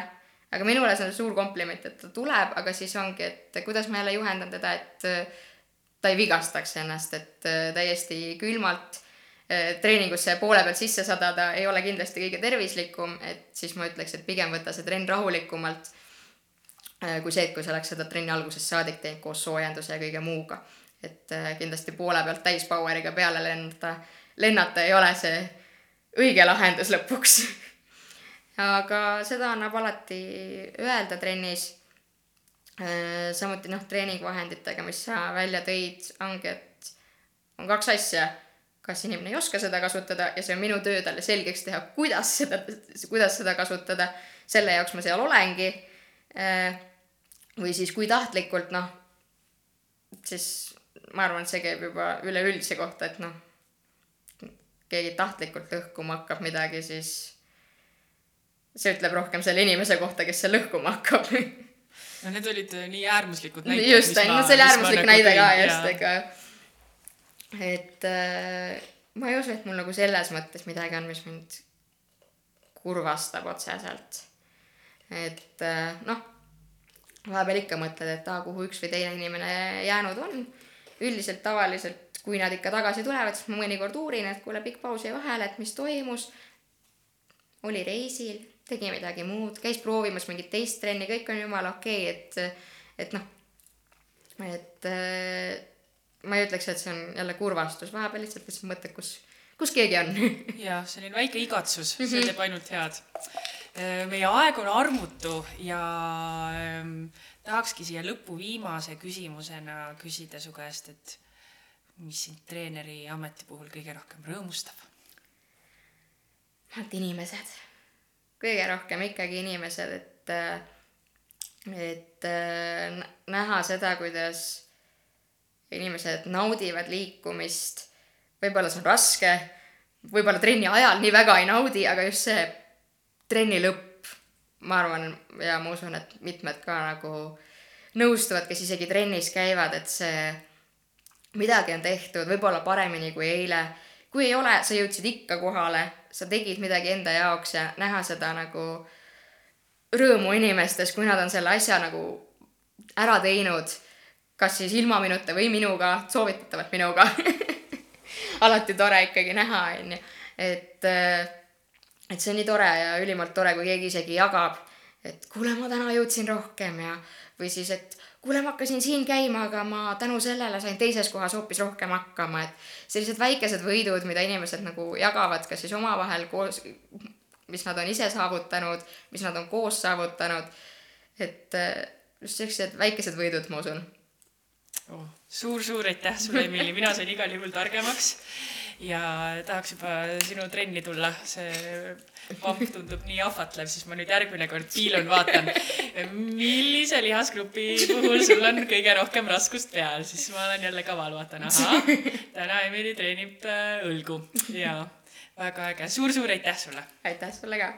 aga minule see on suur kompliment, et ta tuleb, aga siis ongi, et kuidas ma jälle juhendan teda, et ta ei vigastaks ennast, et täiesti külmalt treeningusse poole pealt sisse sadada ei ole kindlasti kõige tervislikum, et siis ma ütleks, et pigem võta see trenn rahulikumalt Äh, kui see, et kui sa oleks seda trenni algusest saadik teinud koos soojenduse ja kõige muuga. et äh, kindlasti poole pealt täis power'iga peale lennata, lennata ei ole see õige lahendus lõpuks [LAUGHS] aga seda annab alati öelda trennis. Samuti noh, treeningvahenditega, mis sa välja tõid, ongi, et on kaks asja. Kas inimene ei oska seda kasutada ja see on minu töö talle selgeks teha, kuidas seda, kuidas seda kasutada. selle jaoks ma seal olengi või siis kui tahtlikult, noh, siis ma arvan, et see käib juba üleüldise kohta, et noh, keegi tahtlikult lõhkuma hakkab midagi, siis see ütleb rohkem selle inimese kohta, kes seal lõhkuma hakkab no need olid nii äärmuslikud näited. just, no see oli äärmuslik nagu näide ka just, ega. Et äh, ma ei usu, et mul nagu selles mõttes midagi on, mis mind kurvastab otseselt. et äh, noh vahepeal ikka mõtled, et aa, kuhu üks või teine inimene jäänud on. üldiselt tavaliselt, kui nad ikka tagasi tulevad, siis ma mõnikord uurin, et kuule, pikk paus jäi vahele, et mis toimus. oli reisil, tegi midagi muud, käis proovimas mingit teist trenni, kõik on jumala okei okay,, et, et noh, et äh, ma ei ütleks, et see on jälle kurvastus, vahepeal lihtsalt lihtsalt mõtled, kus, kus keegi on. [LAUGHS] Jah, selline väike igatsus, see mhm. teeb ainult head. Äh, meie aeg on armutu ja ähm, tahakski siia lõppu viimase küsimusena küsida su käest, et mis sind treeneri ameti puhul kõige rohkem rõõmustab? et inimesed, kõige rohkem ikkagi inimesed, et, äh, et äh, näha seda, kuidas inimesed naudivad liikumist. võib-olla see on raske, võib-olla trenni ajal nii väga ei naudi, aga just see trenni lõpp, ma arvan ja ma usun, et mitmed ka nagu nõustuvad, kes isegi trennis käivad, et see midagi on tehtud võib-olla paremini kui eile. kui ei ole, sa jõudsid ikka kohale, sa tegid midagi enda jaoks ja näha seda nagu rõõmu inimestes, kui nad on selle asja nagu ära teinud, kas siis ilma minuta või minuga, soovitatavalt minuga. [LAUGHS] Alati tore ikkagi näha, onju, et äh, et see on nii tore ja ülimalt tore, kui keegi isegi jagab, et kuule, ma täna jõudsin rohkem ja, või siis, et kuule, ma hakkasin siin käima, aga ma tänu sellele sain teises kohas hoopis rohkem hakkama, et sellised väikesed võidud, mida inimesed nagu jagavad, kas siis omavahel koos, mis nad on ise saavutanud, mis nad on koos saavutanud. et eh, just sellised väikesed võidud, ma usun oh,. suur-suur aitäh sulle, Emily, mina sain igal juhul targemaks ja tahaks juba sinu trenni tulla, see pamp tundub nii ahvatlev, siis ma nüüd järgmine kord piilun, vaatan. millise lihasgrupi puhul sul on kõige rohkem raskust peal, siis ma olen jälle kaval, vaatan, ahah, täna Emily treenib äh, õlgu ja väga äge suur,, suur-suur aitäh sulle! aitäh sulle ka!